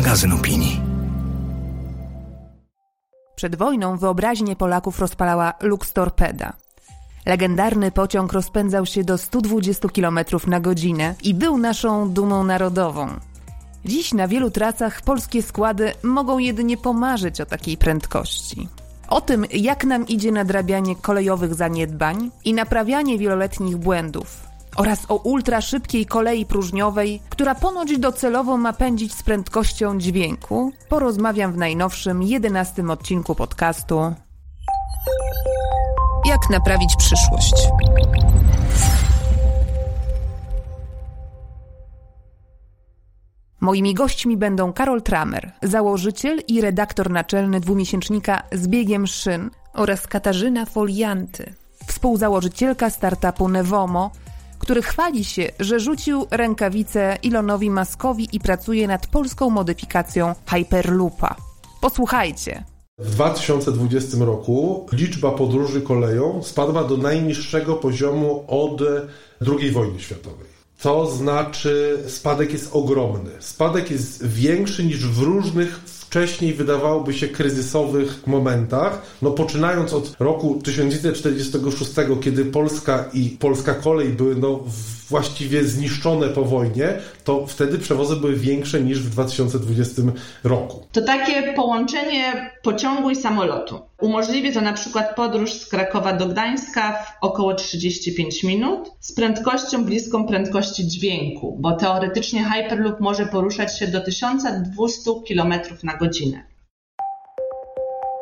magazyn opinii. Przed wojną wyobraźnię Polaków rozpalała Lux Torpeda. Legendarny pociąg rozpędzał się do 120 km na godzinę i był naszą dumą narodową. Dziś na wielu trasach polskie składy mogą jedynie pomarzyć o takiej prędkości. O tym, jak nam idzie nadrabianie kolejowych zaniedbań i naprawianie wieloletnich błędów, oraz o ultraszybkiej kolei próżniowej, która ponoć docelowo ma pędzić z prędkością dźwięku, porozmawiam w najnowszym, jedenastym odcinku podcastu Jak naprawić przyszłość. Moimi gośćmi będą Karol Tramer, założyciel i redaktor naczelny dwumiesięcznika z biegiem szyn oraz Katarzyna Folianty, współzałożycielka startupu Nevomo, który chwali się, że rzucił rękawice Elonowi Muskowi i pracuje nad polską modyfikacją Hyperloopa. Posłuchajcie. W 2020 roku liczba podróży koleją spadła do najniższego poziomu od II wojny światowej. To znaczy, spadek jest ogromny. Spadek jest większy niż w różnych wcześniej wydawałoby się kryzysowych momentach, no poczynając od roku 1946, kiedy Polska i polska kolej były no właściwie zniszczone po wojnie, to wtedy przewozy były większe niż w 2020 roku. To takie połączenie pociągu i samolotu. Umożliwi to na przykład podróż z Krakowa do Gdańska w około 35 minut z prędkością bliską prędkości dźwięku, bo teoretycznie Hyperloop może poruszać się do 1200 km na godzinę.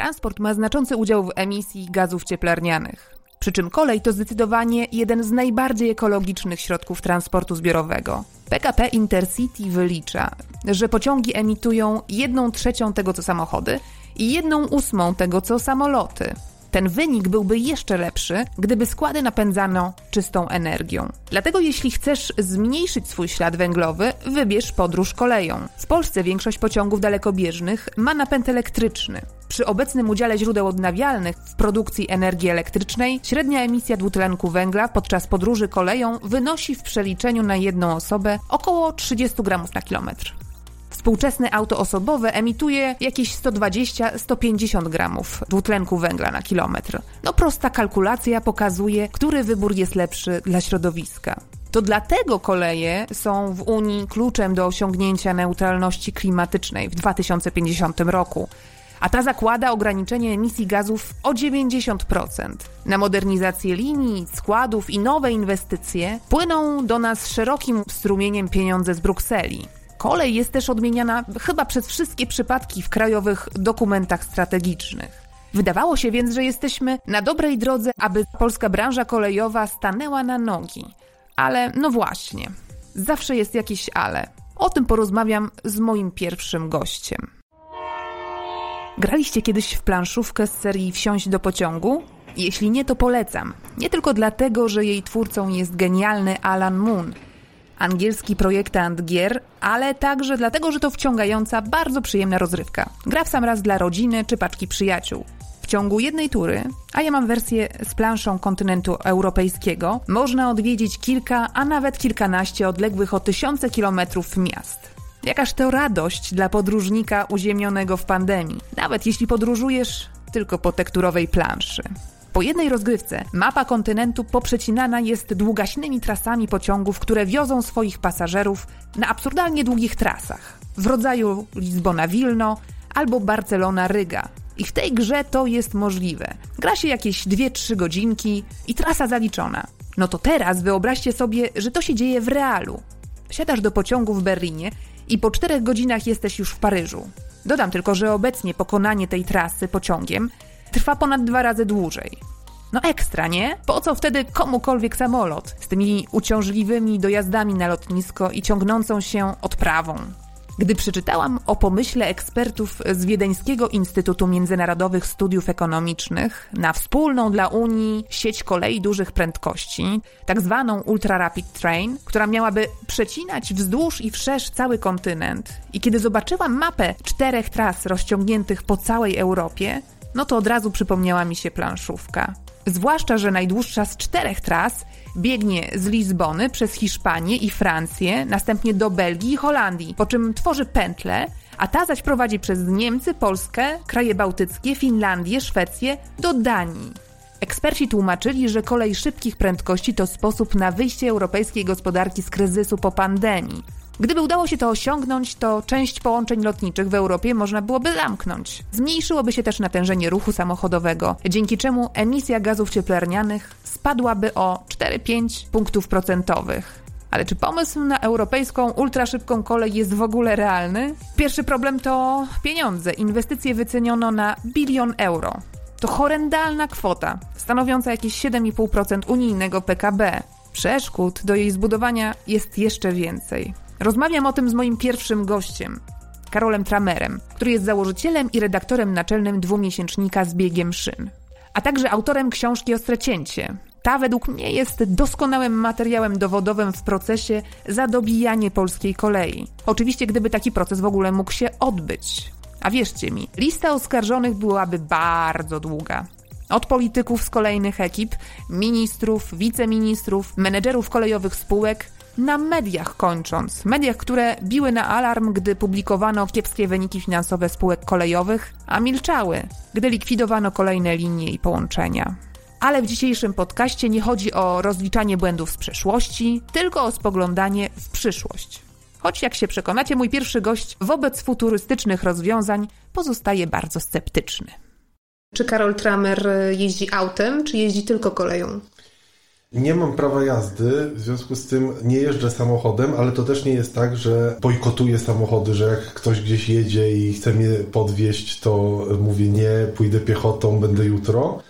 Transport ma znaczący udział w emisji gazów cieplarnianych. Przy czym kolej to zdecydowanie jeden z najbardziej ekologicznych środków transportu zbiorowego. PKP Intercity wylicza, że pociągi emitują jedną trzecią tego co samochody i jedną ósmą tego co samoloty. Ten wynik byłby jeszcze lepszy, gdyby składy napędzano czystą energią. Dlatego jeśli chcesz zmniejszyć swój ślad węglowy, wybierz podróż koleją. W Polsce większość pociągów dalekobieżnych ma napęd elektryczny. Przy obecnym udziale źródeł odnawialnych w produkcji energii elektrycznej średnia emisja dwutlenku węgla podczas podróży koleją wynosi w przeliczeniu na jedną osobę około 30 gramów na kilometr. Współczesne auto osobowe emituje jakieś 120-150 gramów dwutlenku węgla na kilometr. No prosta kalkulacja pokazuje, który wybór jest lepszy dla środowiska. To dlatego koleje są w Unii kluczem do osiągnięcia neutralności klimatycznej w 2050 roku a ta zakłada ograniczenie emisji gazów o 90%. Na modernizację linii, składów i nowe inwestycje płyną do nas szerokim strumieniem pieniądze z Brukseli. Kolej jest też odmieniana chyba przez wszystkie przypadki w krajowych dokumentach strategicznych. Wydawało się więc, że jesteśmy na dobrej drodze, aby polska branża kolejowa stanęła na nogi. Ale no właśnie, zawsze jest jakieś ale. O tym porozmawiam z moim pierwszym gościem. Graliście kiedyś w planszówkę z serii Wsiąść do pociągu? Jeśli nie, to polecam. Nie tylko dlatego, że jej twórcą jest genialny Alan Moon, angielski projektant gier, ale także dlatego, że to wciągająca, bardzo przyjemna rozrywka. Gra w sam raz dla rodziny czy paczki przyjaciół. W ciągu jednej tury, a ja mam wersję z planszą kontynentu europejskiego, można odwiedzić kilka, a nawet kilkanaście odległych o tysiące kilometrów miast. Jakaż to radość dla podróżnika uziemionego w pandemii, nawet jeśli podróżujesz tylko po tekturowej planszy. Po jednej rozgrywce mapa kontynentu poprzecinana jest długaśnymi trasami pociągów, które wiozą swoich pasażerów na absurdalnie długich trasach w rodzaju Lizbona-Wilno albo Barcelona-Ryga. I w tej grze to jest możliwe. Gra się jakieś 2-3 godzinki i trasa zaliczona. No to teraz wyobraźcie sobie, że to się dzieje w realu. Siadasz do pociągu w Berlinie i po 4 godzinach jesteś już w Paryżu. Dodam tylko, że obecnie pokonanie tej trasy pociągiem trwa ponad dwa razy dłużej. No ekstra, nie? Po co wtedy komukolwiek samolot z tymi uciążliwymi dojazdami na lotnisko i ciągnącą się odprawą? Gdy przeczytałam o pomyśle ekspertów z Wiedeńskiego Instytutu Międzynarodowych Studiów Ekonomicznych na wspólną dla Unii sieć kolei dużych prędkości, tak zwaną Ultra Rapid Train, która miałaby przecinać wzdłuż i wszerz cały kontynent, i kiedy zobaczyłam mapę czterech tras rozciągniętych po całej Europie, no to od razu przypomniała mi się planszówka. Zwłaszcza, że najdłuższa z czterech tras biegnie z Lizbony przez Hiszpanię i Francję, następnie do Belgii i Holandii, po czym tworzy pętlę, a ta zaś prowadzi przez Niemcy, Polskę, kraje bałtyckie, Finlandię, Szwecję do Danii. Eksperci tłumaczyli, że kolej szybkich prędkości to sposób na wyjście europejskiej gospodarki z kryzysu po pandemii. Gdyby udało się to osiągnąć, to część połączeń lotniczych w Europie można byłoby zamknąć. Zmniejszyłoby się też natężenie ruchu samochodowego, dzięki czemu emisja gazów cieplarnianych spadłaby o 4-5 punktów procentowych. Ale czy pomysł na europejską ultraszybką kolej jest w ogóle realny? Pierwszy problem to pieniądze. Inwestycje wyceniono na bilion euro. To horrendalna kwota, stanowiąca jakieś 7,5% unijnego PKB. Przeszkód do jej zbudowania jest jeszcze więcej. Rozmawiam o tym z moim pierwszym gościem, Karolem Tramerem, który jest założycielem i redaktorem naczelnym dwumiesięcznika z biegiem szyn, a także autorem książki Ostrecięcie. Ta według mnie jest doskonałym materiałem dowodowym w procesie zadobijania polskiej kolei. Oczywiście, gdyby taki proces w ogóle mógł się odbyć. A wierzcie mi, lista oskarżonych byłaby bardzo długa. Od polityków z kolejnych ekip, ministrów, wiceministrów, menedżerów kolejowych spółek, na mediach kończąc. Mediach, które biły na alarm, gdy publikowano kiepskie wyniki finansowe spółek kolejowych, a milczały, gdy likwidowano kolejne linie i połączenia. Ale w dzisiejszym podcaście nie chodzi o rozliczanie błędów z przeszłości, tylko o spoglądanie w przyszłość. Choć jak się przekonacie, mój pierwszy gość wobec futurystycznych rozwiązań pozostaje bardzo sceptyczny. Czy Karol Tramer jeździ autem, czy jeździ tylko koleją? Nie mam prawa jazdy, w związku z tym nie jeżdżę samochodem, ale to też nie jest tak, że bojkotuję samochody, że jak ktoś gdzieś jedzie i chce mnie podwieźć, to mówię nie, pójdę piechotą, będę jutro.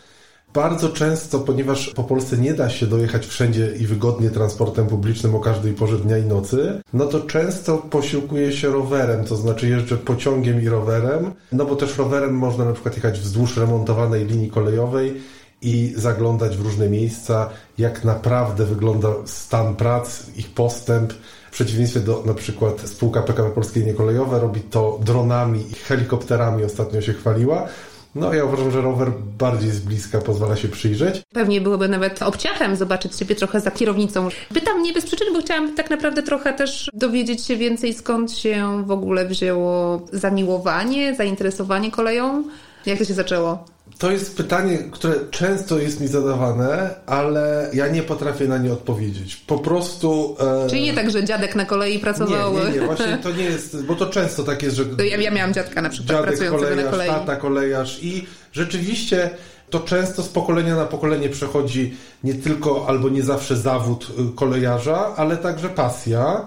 Bardzo często, ponieważ po Polsce nie da się dojechać wszędzie i wygodnie transportem publicznym o każdej porze dnia i nocy, no to często posiłkuję się rowerem, to znaczy jeżdżę pociągiem i rowerem, no bo też rowerem można na przykład jechać wzdłuż remontowanej linii kolejowej i zaglądać w różne miejsca, jak naprawdę wygląda stan prac, ich postęp. W przeciwieństwie do na przykład spółka PKP Polskie Niekolejowe robi to dronami i helikopterami, ostatnio się chwaliła. No ja uważam, że rower bardziej z bliska pozwala się przyjrzeć. Pewnie byłoby nawet obciachem zobaczyć Ciebie trochę za kierownicą. Pytam nie bez przyczyny, bo chciałam tak naprawdę trochę też dowiedzieć się więcej, skąd się w ogóle wzięło zamiłowanie, zainteresowanie koleją. Jak to się zaczęło? To jest pytanie, które często jest mi zadawane, ale ja nie potrafię na nie odpowiedzieć. Po prostu. E... Czyli nie tak, że dziadek na kolei pracował. Nie, nie, nie, właśnie to nie jest, bo to często tak jest, że. Ja, ja miałam dziadka na przykład dziadek pracującego kolejarz, na kolei. Tata kolejarz i rzeczywiście to często z pokolenia na pokolenie przechodzi nie tylko albo nie zawsze zawód y, kolejarza, ale także pasja.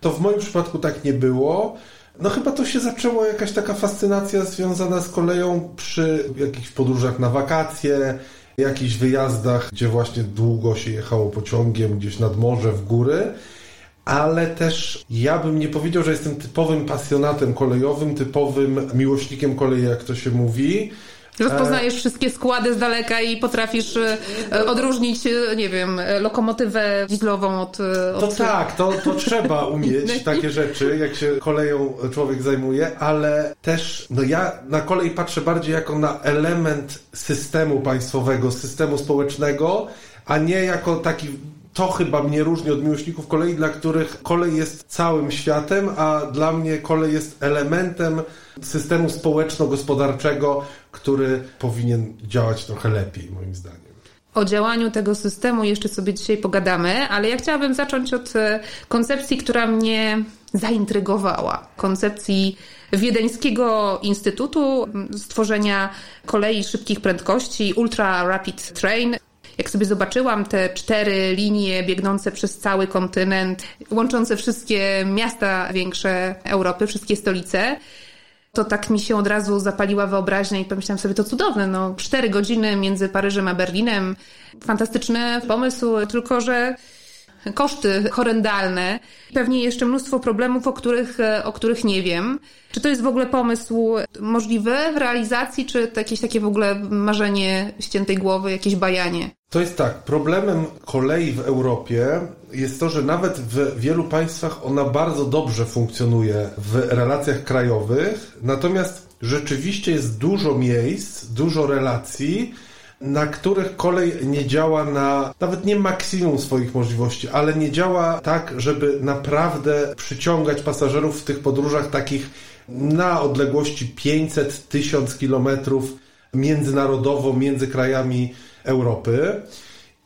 To w moim przypadku tak nie było. No chyba to się zaczęło jakaś taka fascynacja związana z koleją przy jakichś podróżach na wakacje, jakichś wyjazdach, gdzie właśnie długo się jechało pociągiem gdzieś nad morze, w góry. Ale też ja bym nie powiedział, że jestem typowym pasjonatem kolejowym, typowym miłośnikiem kolei, jak to się mówi. Rozpoznajesz wszystkie składy z daleka i potrafisz e, odróżnić, e, nie wiem, lokomotywę dieslową od... E, od... To tak, to, to trzeba umieć takie rzeczy, jak się koleją człowiek zajmuje, ale też no ja na kolej patrzę bardziej jako na element systemu państwowego, systemu społecznego, a nie jako taki to chyba mnie różni od miłośników kolei, dla których kolej jest całym światem, a dla mnie kolej jest elementem systemu społeczno-gospodarczego, który powinien działać trochę lepiej, moim zdaniem. O działaniu tego systemu jeszcze sobie dzisiaj pogadamy, ale ja chciałabym zacząć od e, koncepcji, która mnie zaintrygowała. Koncepcji Wiedeńskiego Instytutu Stworzenia Kolei Szybkich Prędkości Ultra Rapid Train. Jak sobie zobaczyłam te cztery linie biegnące przez cały kontynent, łączące wszystkie miasta większe Europy, wszystkie stolice, to tak mi się od razu zapaliła wyobraźnia i pomyślałam sobie, to cudowne, no cztery godziny między Paryżem a Berlinem, fantastyczny pomysł, tylko że koszty horrendalne, pewnie jeszcze mnóstwo problemów, o których, o których nie wiem. Czy to jest w ogóle pomysł możliwy w realizacji, czy to jakieś takie w ogóle marzenie ściętej głowy, jakieś bajanie? To jest tak, problemem kolei w Europie jest to, że nawet w wielu państwach ona bardzo dobrze funkcjonuje w relacjach krajowych, natomiast rzeczywiście jest dużo miejsc, dużo relacji, na których kolej nie działa na nawet nie maksimum swoich możliwości, ale nie działa tak, żeby naprawdę przyciągać pasażerów w tych podróżach takich na odległości 500-1000 kilometrów międzynarodowo między krajami Europy.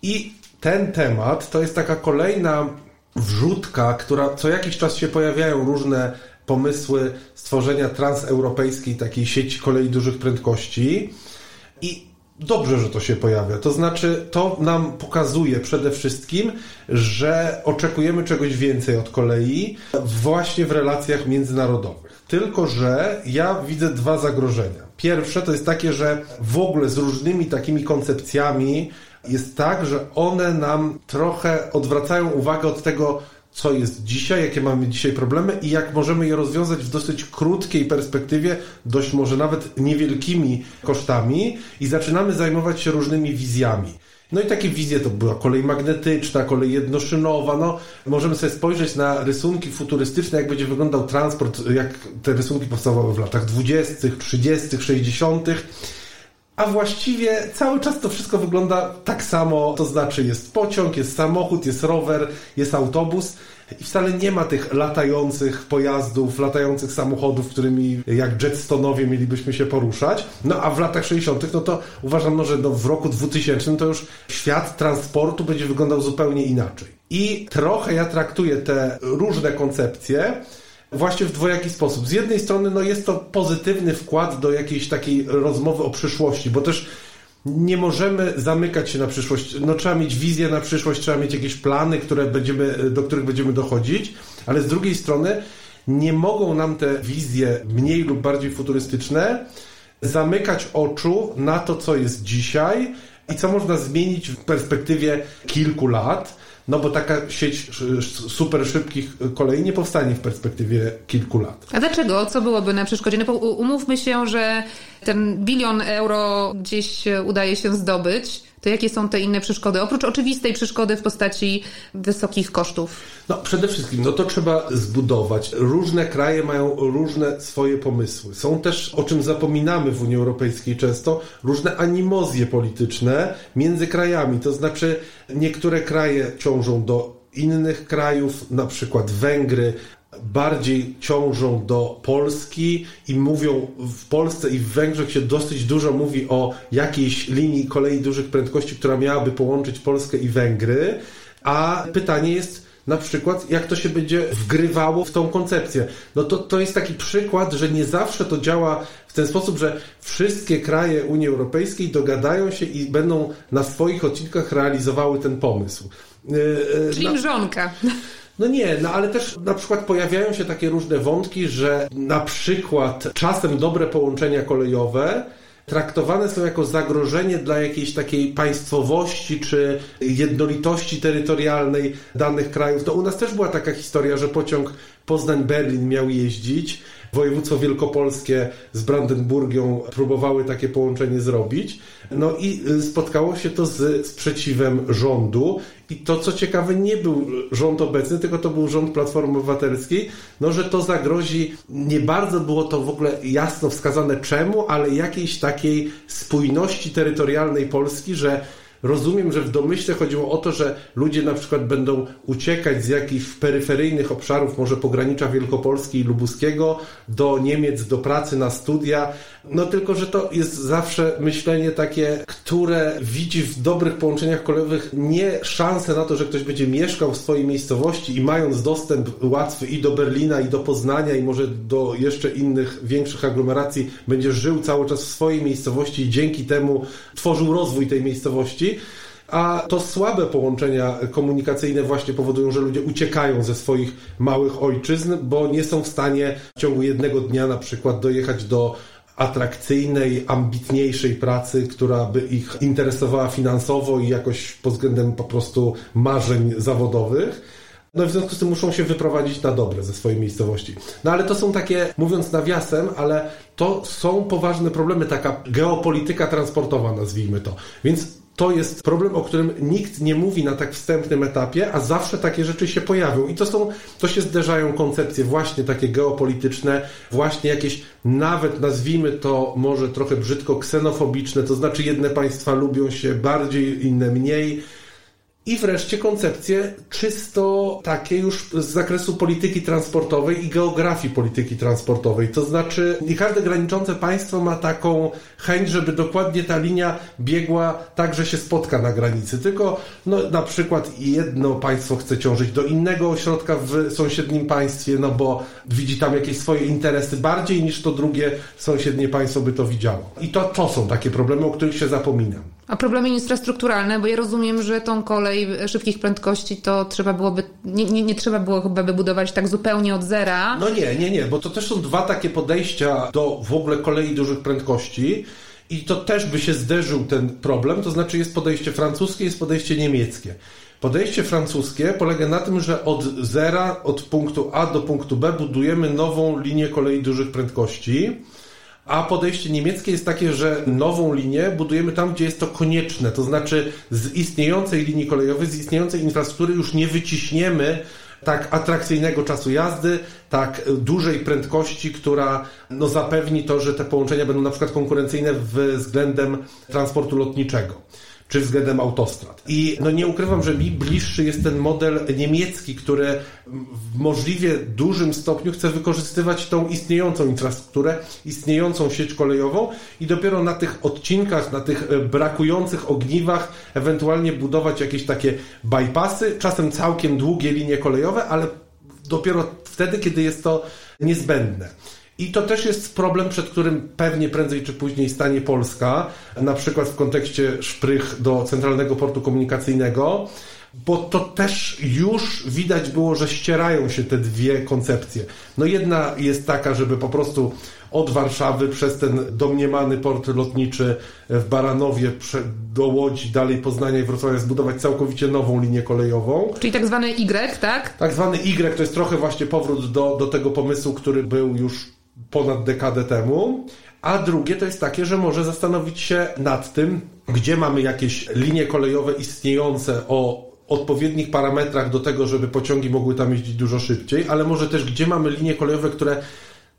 I ten temat to jest taka kolejna wrzutka, która co jakiś czas się pojawiają różne pomysły stworzenia transeuropejskiej takiej sieci kolei dużych prędkości. I dobrze, że to się pojawia. To znaczy, to nam pokazuje przede wszystkim, że oczekujemy czegoś więcej od kolei właśnie w relacjach międzynarodowych. Tylko, że ja widzę dwa zagrożenia. Pierwsze to jest takie, że w ogóle z różnymi takimi koncepcjami jest tak, że one nam trochę odwracają uwagę od tego, co jest dzisiaj, jakie mamy dzisiaj problemy i jak możemy je rozwiązać w dosyć krótkiej perspektywie, dość może nawet niewielkimi kosztami i zaczynamy zajmować się różnymi wizjami. No i takie wizje to była kolej magnetyczna, kolej jednoszynowa. No, możemy sobie spojrzeć na rysunki futurystyczne, jak będzie wyglądał transport, jak te rysunki powstawały w latach 20., 30., 60. A właściwie cały czas to wszystko wygląda tak samo, to znaczy jest pociąg, jest samochód, jest rower, jest autobus i wcale nie ma tych latających pojazdów, latających samochodów, którymi jak jetstonowie mielibyśmy się poruszać. No a w latach 60. no to uważam, że no w roku 2000 to już świat transportu będzie wyglądał zupełnie inaczej. I trochę ja traktuję te różne koncepcje właśnie w dwojaki sposób. Z jednej strony no jest to pozytywny wkład do jakiejś takiej rozmowy o przyszłości, bo też nie możemy zamykać się na przyszłość. No, trzeba mieć wizję na przyszłość, trzeba mieć jakieś plany, które będziemy, do których będziemy dochodzić, ale z drugiej strony nie mogą nam te wizje mniej lub bardziej futurystyczne zamykać oczu na to, co jest dzisiaj i co można zmienić w perspektywie kilku lat. No bo taka sieć super szybkich kolei nie powstanie w perspektywie kilku lat. A dlaczego? Co byłoby na przeszkodzie? No umówmy się, że ten bilion euro gdzieś udaje się zdobyć to jakie są te inne przeszkody? Oprócz oczywistej przeszkody w postaci wysokich kosztów. No przede wszystkim, no to trzeba zbudować. Różne kraje mają różne swoje pomysły. Są też, o czym zapominamy w Unii Europejskiej często, różne animozje polityczne między krajami. To znaczy niektóre kraje ciążą do innych krajów, na przykład Węgry bardziej ciążą do Polski i mówią w Polsce i w Węgrzech się dosyć dużo mówi o jakiejś linii kolei dużych prędkości, która miałaby połączyć Polskę i Węgry, a pytanie jest na przykład, jak to się będzie wgrywało w tą koncepcję. No to, to jest taki przykład, że nie zawsze to działa w ten sposób, że wszystkie kraje Unii Europejskiej dogadają się i będą na swoich odcinkach realizowały ten pomysł. Yy, Czyli na... mrzonka. No nie, no ale też na przykład pojawiają się takie różne wątki, że na przykład czasem dobre połączenia kolejowe traktowane są jako zagrożenie dla jakiejś takiej państwowości czy jednolitości terytorialnej danych krajów. To u nas też była taka historia, że pociąg Poznań-Berlin miał jeździć. Województwo Wielkopolskie z Brandenburgią próbowały takie połączenie zrobić. No i y, spotkało się to z sprzeciwem rządu. I to, co ciekawe, nie był rząd obecny, tylko to był rząd Platformy Obywatelskiej, no, że to zagrozi, nie bardzo było to w ogóle jasno wskazane czemu, ale jakiejś takiej spójności terytorialnej Polski, że Rozumiem, że w domyśle chodziło o to, że ludzie na przykład będą uciekać z jakichś peryferyjnych obszarów, może pogranicza Wielkopolski i Lubuskiego, do Niemiec, do pracy na studia, No tylko, że to jest zawsze myślenie takie, które widzi w dobrych połączeniach kolejowych nie szansę na to, że ktoś będzie mieszkał w swojej miejscowości i mając dostęp łatwy i do Berlina, i do Poznania, i może do jeszcze innych większych aglomeracji, będzie żył cały czas w swojej miejscowości i dzięki temu tworzył rozwój tej miejscowości. A to słabe połączenia komunikacyjne właśnie powodują, że ludzie uciekają ze swoich małych ojczyzn, bo nie są w stanie w ciągu jednego dnia na przykład dojechać do atrakcyjnej, ambitniejszej pracy, która by ich interesowała finansowo i jakoś pod względem po prostu marzeń zawodowych. No w związku z tym muszą się wyprowadzić na dobre ze swojej miejscowości. No ale to są takie, mówiąc nawiasem, ale to są poważne problemy, taka geopolityka transportowa, nazwijmy to. Więc to jest problem, o którym nikt nie mówi na tak wstępnym etapie, a zawsze takie rzeczy się pojawią. I to są, to się zderzają koncepcje właśnie takie geopolityczne, właśnie jakieś nawet nazwijmy to może trochę brzydko ksenofobiczne, to znaczy jedne państwa lubią się bardziej, inne mniej i wreszcie koncepcje czysto takie już z zakresu polityki transportowej i geografii polityki transportowej. To znaczy, nie każde graniczące państwo ma taką chęć, żeby dokładnie ta linia biegła tak, że się spotka na granicy. Tylko no, na przykład jedno państwo chce ciążyć do innego ośrodka w sąsiednim państwie, no bo widzi tam jakieś swoje interesy bardziej niż to drugie sąsiednie państwo by to widziało. I to, to są takie problemy, o których się zapomina. A problemy infrastrukturalne, bo ja rozumiem, że tą kolej szybkich prędkości to trzeba byłoby, nie, nie, nie trzeba było chyba by budować tak zupełnie od zera. No nie, nie, nie, bo to też są dwa takie podejścia do w ogóle kolei dużych prędkości. I to też by się zderzył ten problem, to znaczy jest podejście francuskie, jest podejście niemieckie. Podejście francuskie polega na tym, że od zera, od punktu A do punktu B budujemy nową linię kolei dużych prędkości a podejście niemieckie jest takie, że nową linię budujemy tam, gdzie jest to konieczne. To znaczy z istniejącej linii kolejowej, z istniejącej infrastruktury już nie wyciśniemy tak atrakcyjnego czasu jazdy, tak dużej prędkości, która no, zapewni to, że te połączenia będą na przykład konkurencyjne względem transportu lotniczego czy względem autostrad. I no nie ukrywam, że mi bliższy jest ten model niemiecki, który w możliwie dużym stopniu chce wykorzystywać tą istniejącą infrastrukturę, istniejącą sieć kolejową i dopiero na tych odcinkach, na tych e, brakujących ogniwach ewentualnie budować jakieś takie bypassy, czasem całkiem długie linie kolejowe, ale dopiero wtedy, kiedy jest to niezbędne. I to też jest problem, przed którym pewnie prędzej czy później stanie Polska, na przykład w kontekście szprych do Centralnego Portu Komunikacyjnego, bo to też już widać było, że ścierają się te dwie koncepcje. No jedna jest taka, żeby po prostu od Warszawy przez ten domniemany port lotniczy w Baranowie do Łodzi, dalej Poznania i Wrocławia zbudować całkowicie nową linię kolejową. Czyli tak zwany Y, tak? Tak zwany Y to jest trochę właśnie powrót do, do tego pomysłu, który był już ponad dekadę temu. A drugie to jest takie, że może zastanowić się nad tym, gdzie mamy jakieś linie kolejowe istniejące o odpowiednich parametrach do tego, żeby pociągi mogły tam jeździć dużo szybciej, ale może też gdzie mamy linie kolejowe, które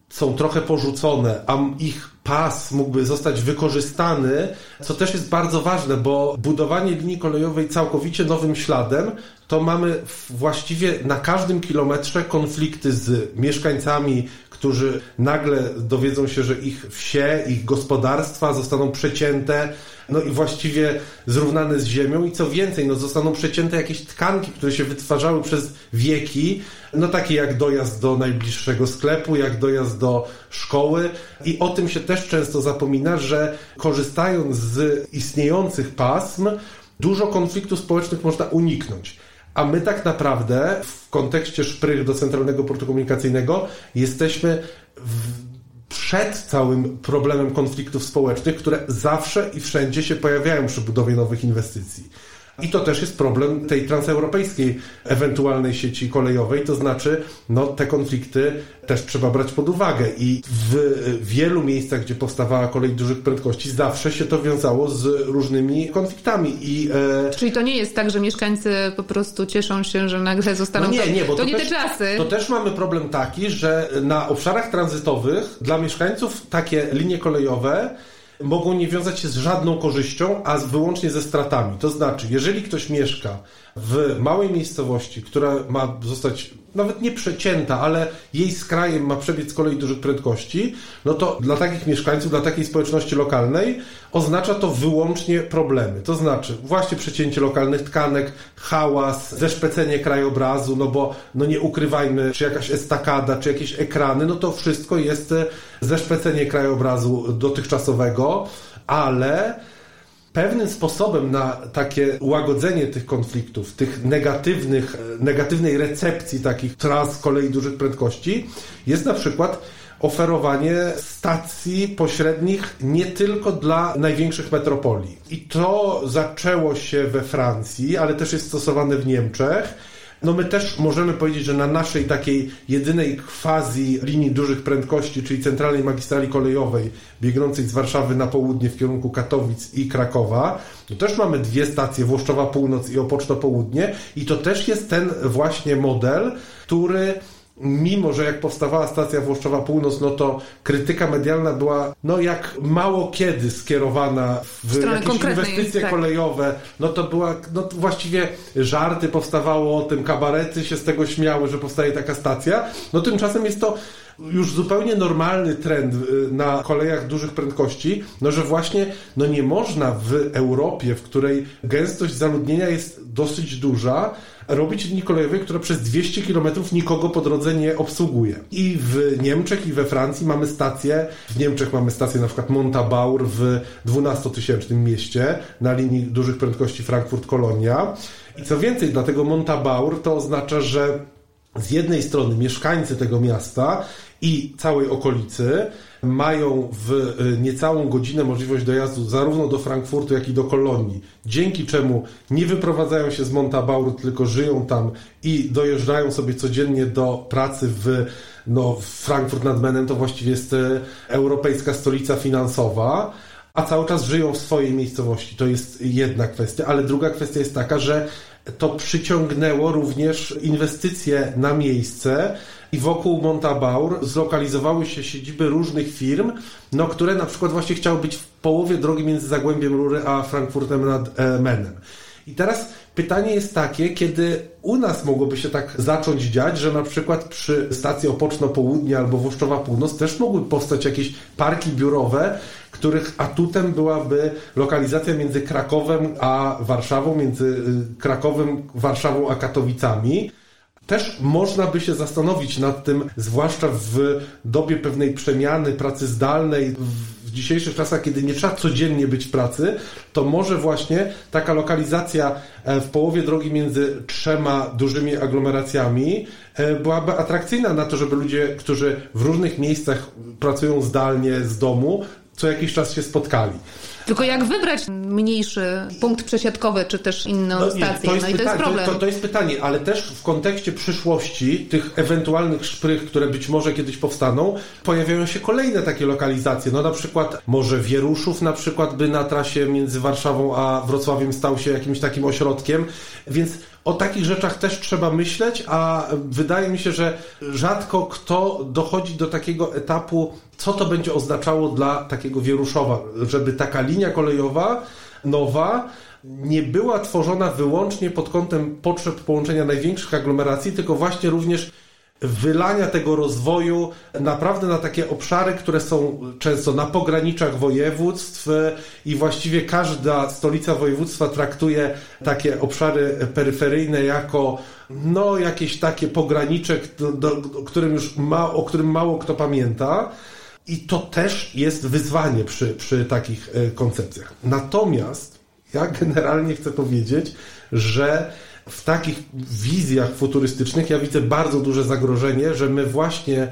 są trochę porzucone, a ich pas mógłby zostać wykorzystany, co też jest bardzo ważne, bo budowanie linii kolejowej całkowicie nowym śladem, to mamy właściwie na każdym kilometrze konflikty z mieszkańcami, którzy nagle dowiedzą się, że ich wsie, ich gospodarstwa zostaną przecięte, no i właściwie zrównane z ziemią i co więcej, no zostaną przecięte jakieś tkanki, które się wytwarzały przez wieki, no takie jak dojazd do najbliższego sklepu, jak dojazd do szkoły i o tym się też często zapomina, że korzystając z istniejących pasm, dużo konfliktów społecznych można uniknąć. A my tak naprawdę w kontekście szprych do Centralnego Portu Komunikacyjnego jesteśmy w, przed całym problemem konfliktów społecznych, które zawsze i wszędzie się pojawiają przy budowie nowych inwestycji. I to też jest problem tej transeuropejskiej ewentualnej sieci kolejowej, to znaczy no, te konflikty też trzeba brać pod uwagę i w wielu miejscach, gdzie powstawała kolej dużych prędkości, zawsze się to wiązało z różnymi konfliktami. I, e... Czyli to nie jest tak, że mieszkańcy po prostu cieszą się, że nagle zostaną... No nie, nie, bo to, to nie też, te czasy. To też mamy problem taki, że na obszarach tranzytowych dla mieszkańców takie linie kolejowe mogą nie wiązać się z żadną korzyścią, a wyłącznie ze stratami. To znaczy, jeżeli ktoś mieszka w małej miejscowości, która ma zostać nawet nie przecięta, ale jej skrajem ma przebiec kolei dużych prędkości, no to dla takich mieszkańców, dla takiej społeczności lokalnej oznacza to wyłącznie problemy. To znaczy właśnie przecięcie lokalnych tkanek, hałas, zeszpecenie krajobrazu, no bo no nie ukrywajmy, czy jakaś estakada, czy jakieś ekrany, no to wszystko jest e, zeszpecenie krajobrazu dotychczasowego, ale pewnym sposobem na takie łagodzenie tych konfliktów, tych negatywnych, negatywnej recepcji takich tras kolei dużych prędkości jest na przykład oferowanie stacji pośrednich nie tylko dla największych metropolii. I to zaczęło się we Francji, ale też jest stosowane w Niemczech no my też możemy powiedzieć, że na naszej takiej jedynej quasi linii dużych prędkości, czyli centralnej magistrali kolejowej biegnącej z Warszawy na południe w kierunku Katowic i Krakowa, to też mamy dwie stacje, Włoszczowa Północ i Opoczno Południe. I to też jest ten właśnie model, który mimo że jak powstawała stacja Włoszczowa Północ, no to krytyka medialna była no jak mało kiedy skierowana w jakieś inwestycje tak. kolejowe, no to była, no właściwie żarty powstawało o tym, kabarety się z tego śmiały, że powstaje taka stacja, no tymczasem jest to już zupełnie normalny trend y, na kolejach dużych prędkości, no że właśnie no nie można w Europie, w której gęstość zaludnienia jest dosyć duża, robić linii kolejowej, która przez 200 km nikogo po drodze nie obsługuje. I w Niemczech, i we Francji mamy stacje, w Niemczech mamy stację na przykład Montabaur w 12-tysięcznym mieście na linii dużych prędkości Frankfurt-Kolonia. I co więcej, dlatego Montabaur to oznacza, że z jednej strony mieszkańcy tego miasta i całej okolicy mają w y, niecałą godzinę możliwość dojazdu zarówno do Frankfurtu, jak i do Kolonii, dzięki czemu nie wyprowadzają się z Montabaur, tylko żyją tam i dojeżdżają sobie codziennie do pracy w no, Frankfurt nad Menem. To właściwie jest y, europejska stolica finansowa, a cały czas żyją w swojej miejscowości. To jest jedna kwestia, ale druga kwestia jest taka, że to przyciągnęło również inwestycje na miejsce i wokół Montabaur zlokalizowały się siedziby różnych firm, no, które na przykład właśnie chciały być w połowie drogi między Zagłębiem Rury a Frankfurtem nad e, Menem. I teraz pytanie jest takie, kiedy u nas mogłoby się tak zacząć dziać, że na przykład przy stacji Opoczno Południe albo Włoszczowa Północ też mogły powstać jakieś parki biurowe, których atutem byłaby lokalizacja między Krakowem a Warszawą, między y, Krakowem, Warszawą a Katowicami. Też można by się zastanowić nad tym, zwłaszcza w dobie pewnej przemiany pracy zdalnej, w dzisiejszych czasach, kiedy nie trzeba codziennie być w pracy, to może właśnie taka lokalizacja e, w połowie drogi między trzema dużymi aglomeracjami e, byłaby atrakcyjna na to, żeby ludzie, którzy w różnych miejscach pracują zdalnie z domu, co jakiś czas się spotkali. Tylko jak wybrać mniejszy punkt przesiadkowy, czy też inną no, stację? To jest, no i to jest problem. To, to, jest pytanie, ale też w kontekście przyszłości tych ewentualnych szprych, które być może kiedyś powstaną, pojawiają się kolejne takie lokalizacje. No na przykład może Wieruszów na przykład by na trasie między Warszawą a Wrocławiem stał się jakimś takim ośrodkiem, więc o takich rzeczach też trzeba myśleć, a wydaje mi się, że rzadko kto dochodzi do takiego etapu, co to będzie oznaczało dla takiego Wieruszowa, żeby taka linia kolejowa nowa nie była tworzona wyłącznie pod kątem potrzeb połączenia największych aglomeracji, tylko właśnie również wylania tego rozwoju naprawdę na takie obszary, które są często na pograniczach województw i właściwie każda stolica województwa traktuje takie obszary peryferyjne jako no jakieś takie pograniczek, do, do, którym już ma, o którym mało kto pamięta. I to też jest wyzwanie przy, przy takich e, koncepcjach. Natomiast ja generalnie chcę powiedzieć, że w takich wizjach futurystycznych ja widzę bardzo duże zagrożenie, że my właśnie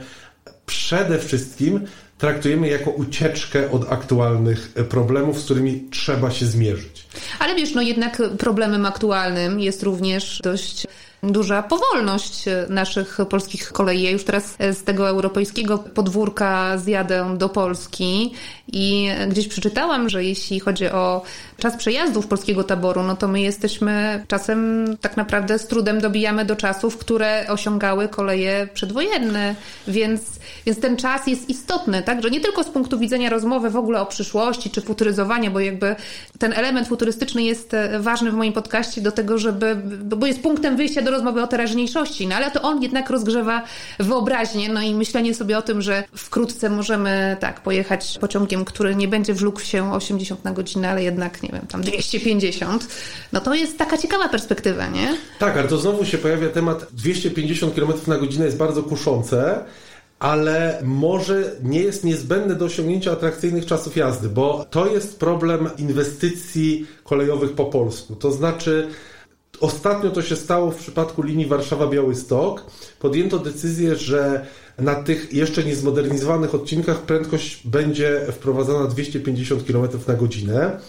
przede wszystkim traktujemy jako ucieczkę od aktualnych problemów, z którymi trzeba się zmierzyć. Ale wiesz, no jednak problemem aktualnym jest również dość duża powolność naszych polskich kolei. Ja już teraz z tego europejskiego podwórka zjadę do Polski i gdzieś przeczytałam, że jeśli chodzi o czas przejazdów polskiego taboru, no to my jesteśmy czasem tak naprawdę z trudem dobijamy do czasów, które osiągały koleje przedwojenne, więc, więc ten czas jest istotny, tak? Że nie tylko z punktu widzenia rozmowy w ogóle o przyszłości czy futuryzowania, bo jakby ten element futurystyczny jest ważny w moim podcaście do tego, żeby, bo jest punktem wyjścia do rozmowy o teraźniejszości, no ale to on jednak rozgrzewa wyobraźnię, no i myślenie sobie o tym, że wkrótce możemy tak pojechać pociągiem, który nie będzie wlókł się 80 na godzinę, ale jednak, nie wiem, tam 250, no to jest taka ciekawa perspektywa, nie? Tak, ale to znowu się pojawia temat 250 km na godzinę jest bardzo kuszące, ale może nie jest niezbędne do osiągnięcia atrakcyjnych czasów jazdy, bo to jest problem inwestycji kolejowych po polsku. To znaczy, ostatnio to się stało w przypadku linii Warszawa-Białystok. Podjęto decyzję, że na tych jeszcze niezmodernizowanych odcinkach prędkość będzie wprowadzana 250 km na godzinę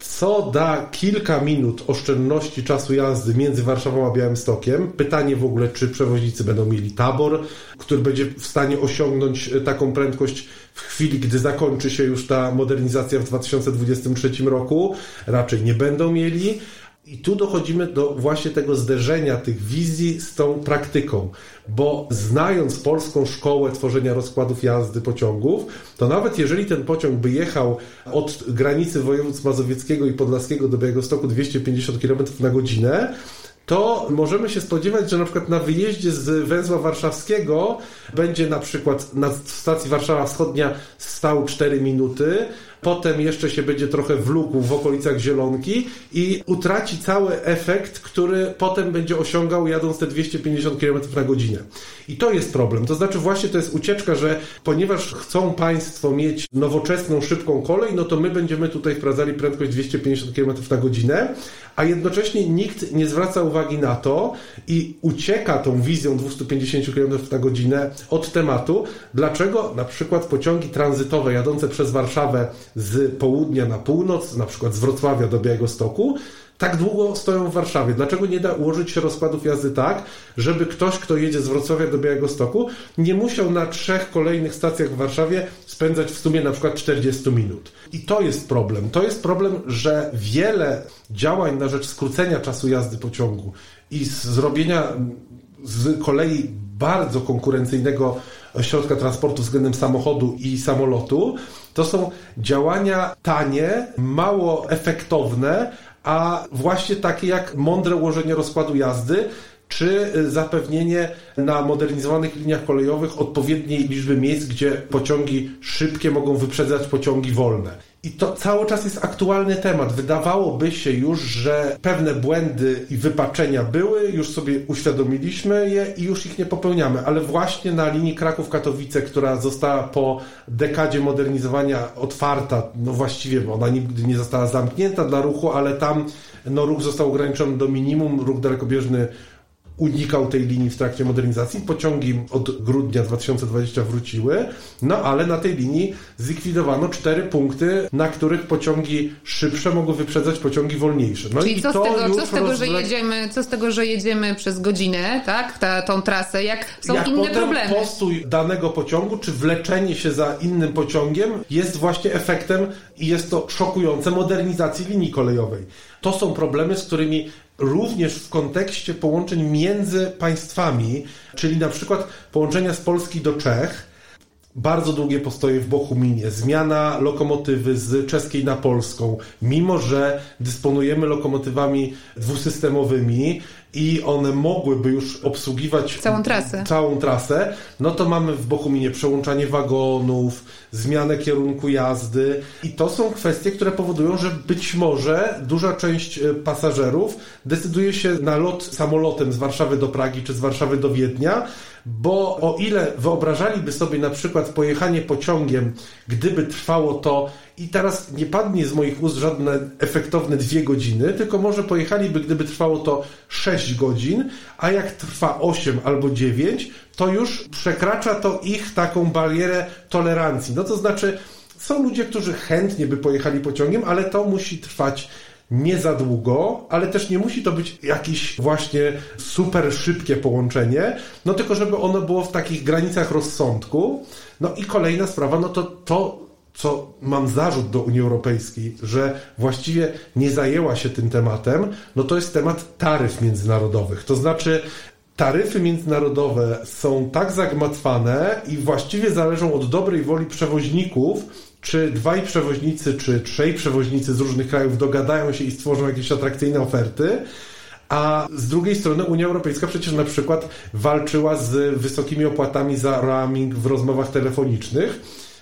co da kilka minut oszczędności czasu jazdy między Warszawą a Białymstokiem. Pytanie w ogóle, czy przewoźnicy będą mieli tabor, który będzie w stanie osiągnąć e, taką prędkość w chwili, gdy zakończy się już ta modernizacja w 2023 roku. Raczej nie będą mieli. I tu dochodzimy do właśnie tego zderzenia tych wizji z tą praktyką, bo znając polską szkołę tworzenia rozkładów jazdy pociągów, to nawet jeżeli ten pociąg by jechał od granicy województw mazowieckiego i podlaskiego do Białegostoku 250 km na godzinę, to możemy się spodziewać, że na przykład na wyjeździe z węzła warszawskiego będzie na przykład na stacji Warszawa Wschodnia stał 4 minuty, potem jeszcze się będzie trochę wlókł w okolicach Zielonki i utraci cały efekt, który potem będzie osiągał jadąc te 250 km na godzinę. I to jest problem. To znaczy właśnie to jest ucieczka, że ponieważ chcą Państwo mieć nowoczesną, szybką kolej, no to my będziemy tutaj wprowadzali prędkość 250 km na godzinę, a jednocześnie nikt nie zwraca uwagi na to i ucieka tą wizją 250 km na godzinę od tematu, dlaczego na przykład pociągi tranzytowe jadące przez Warszawę z południa na północ, na przykład z Wrocławia do Białegostoku, tak długo stoją w Warszawie? Dlaczego nie da ułożyć się rozkładów jazdy tak, żeby ktoś, kto jedzie z Wrocławia do Białegostoku, nie musiał na trzech kolejnych stacjach w Warszawie spędzać w sumie na przykład 40 minut? I to jest problem. To jest problem, że wiele działań na rzecz skrócenia czasu jazdy pociągu i zrobienia z kolei bardzo konkurencyjnego środka transportu względem samochodu i samolotu, to są działania tanie, mało efektowne, a właśnie takie jak mądre ułożenie rozkładu jazdy, czy zapewnienie na modernizowanych liniach kolejowych odpowiedniej liczby miejsc, gdzie pociągi szybkie mogą wyprzedzać pociągi wolne. I to cały czas jest aktualny temat. Wydawałoby się już, że pewne błędy i wypaczenia były, już sobie uświadomiliśmy je i już ich nie popełniamy, ale właśnie na linii Kraków-Katowice, która została po dekadzie modernizowania otwarta, no właściwie ona nigdy nie została zamknięta dla ruchu, ale tam no, ruch został ograniczony do minimum, ruch dalekobieżny unikał tej linii w trakcie modernizacji. Pociągi od grudnia 2020 wróciły, no ale na tej linii zlikwidowano cztery punkty, na których pociągi szybsze mogły wyprzedzać pociągi wolniejsze. No Czyli i co, z tego, co z tego, że jedziemy, co z tego, że jedziemy przez godzinę, tak, ta, tą trasę, jak są jak inne problemy? postój danego pociągu, czy wleczenie się za innym pociągiem jest właśnie efektem i jest to szokujące modernizacji linii kolejowej. To są problemy, z którymi również w kontekście połączeń między państwami, czyli na przykład połączenia z Polski do Czech, bardzo długie postoje w Bochuminie, zmiana lokomotywy z czeskiej na polską, mimo że dysponujemy lokomotywami dwusystemowymi i one mogłyby już obsługiwać całą trasę. całą trasę, no to mamy w Bochuminie przełączanie wagonów, zmianę kierunku jazdy i to są kwestie, które powodują, że być może duża część e, pasażerów decyduje się na lot samolotem z Warszawy do Pragi czy z Warszawy do Wiednia, bo o ile wyobrażaliby sobie na przykład pojechanie pociągiem, gdyby trwało to i teraz nie padnie z moich ust żadne efektowne dwie godziny, tylko może pojechaliby, gdyby trwało to 6 godzin, a jak trwa 8 albo 9, to już przekracza to ich taką barierę tolerancji. No to znaczy, są ludzie, którzy chętnie by pojechali pociągiem, ale to musi trwać nie za długo, ale też nie musi to być jakieś właśnie super szybkie połączenie, no tylko żeby ono było w takich granicach rozsądku. No i kolejna sprawa, no to to co mam zarzut do Unii Europejskiej, że właściwie nie zajęła się tym tematem, no to jest temat taryf międzynarodowych. To znaczy, taryfy międzynarodowe są tak zagmatwane i właściwie zależą od dobrej woli przewoźników, czy dwaj przewoźnicy, czy trzej przewoźnicy z różnych krajów dogadają się i stworzą jakieś atrakcyjne oferty, a z drugiej strony Unia Europejska przecież na przykład walczyła z wysokimi opłatami za roaming w rozmowach telefonicznych,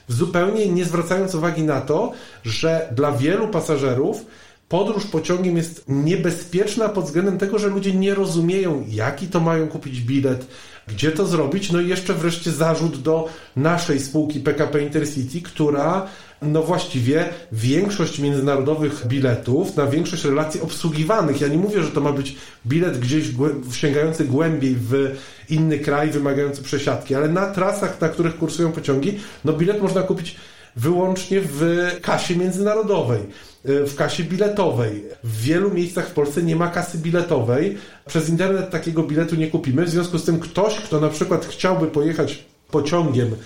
zupełnie nie zwracając uwagi na to, że dla wielu pasażerów podróż pociągiem jest niebezpieczna pod względem tego, że ludzie nie rozumieją, jaki to mają kupić bilet, gdzie to zrobić. No i jeszcze wreszcie zarzut do naszej spółki PKP Intercity, która no właściwie większość międzynarodowych biletów, na większość relacji obsługiwanych. Ja nie mówię, że to ma być bilet gdzieś sięgający głębiej w inny kraj, wymagający przesiadki, ale na trasach, na których kursują pociągi, no bilet można kupić wyłącznie w kasie międzynarodowej, w kasie biletowej. W wielu miejscach w Polsce nie ma kasy biletowej. Przez internet takiego biletu nie kupimy. W związku z tym ktoś, kto na przykład chciałby pojechać pociągiem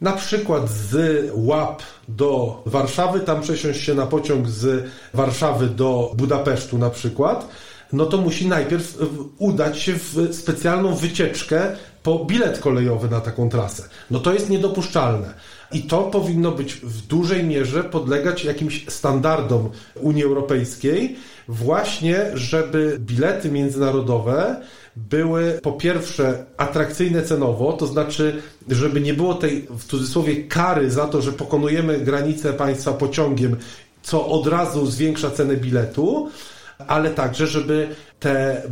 na przykład z Łap do Warszawy, tam przesiąść się na pociąg z Warszawy do Budapesztu na przykład, no to musi najpierw udać się w specjalną wycieczkę po bilet kolejowy na taką trasę. No to jest niedopuszczalne. I to powinno być w dużej mierze podlegać jakimś standardom Unii Europejskiej, właśnie żeby bilety międzynarodowe były po pierwsze atrakcyjne cenowo, to znaczy, żeby nie było tej w cudzysłowie kary za to, że pokonujemy granicę państwa pociągiem, co od razu zwiększa cenę biletu, ale także, żeby te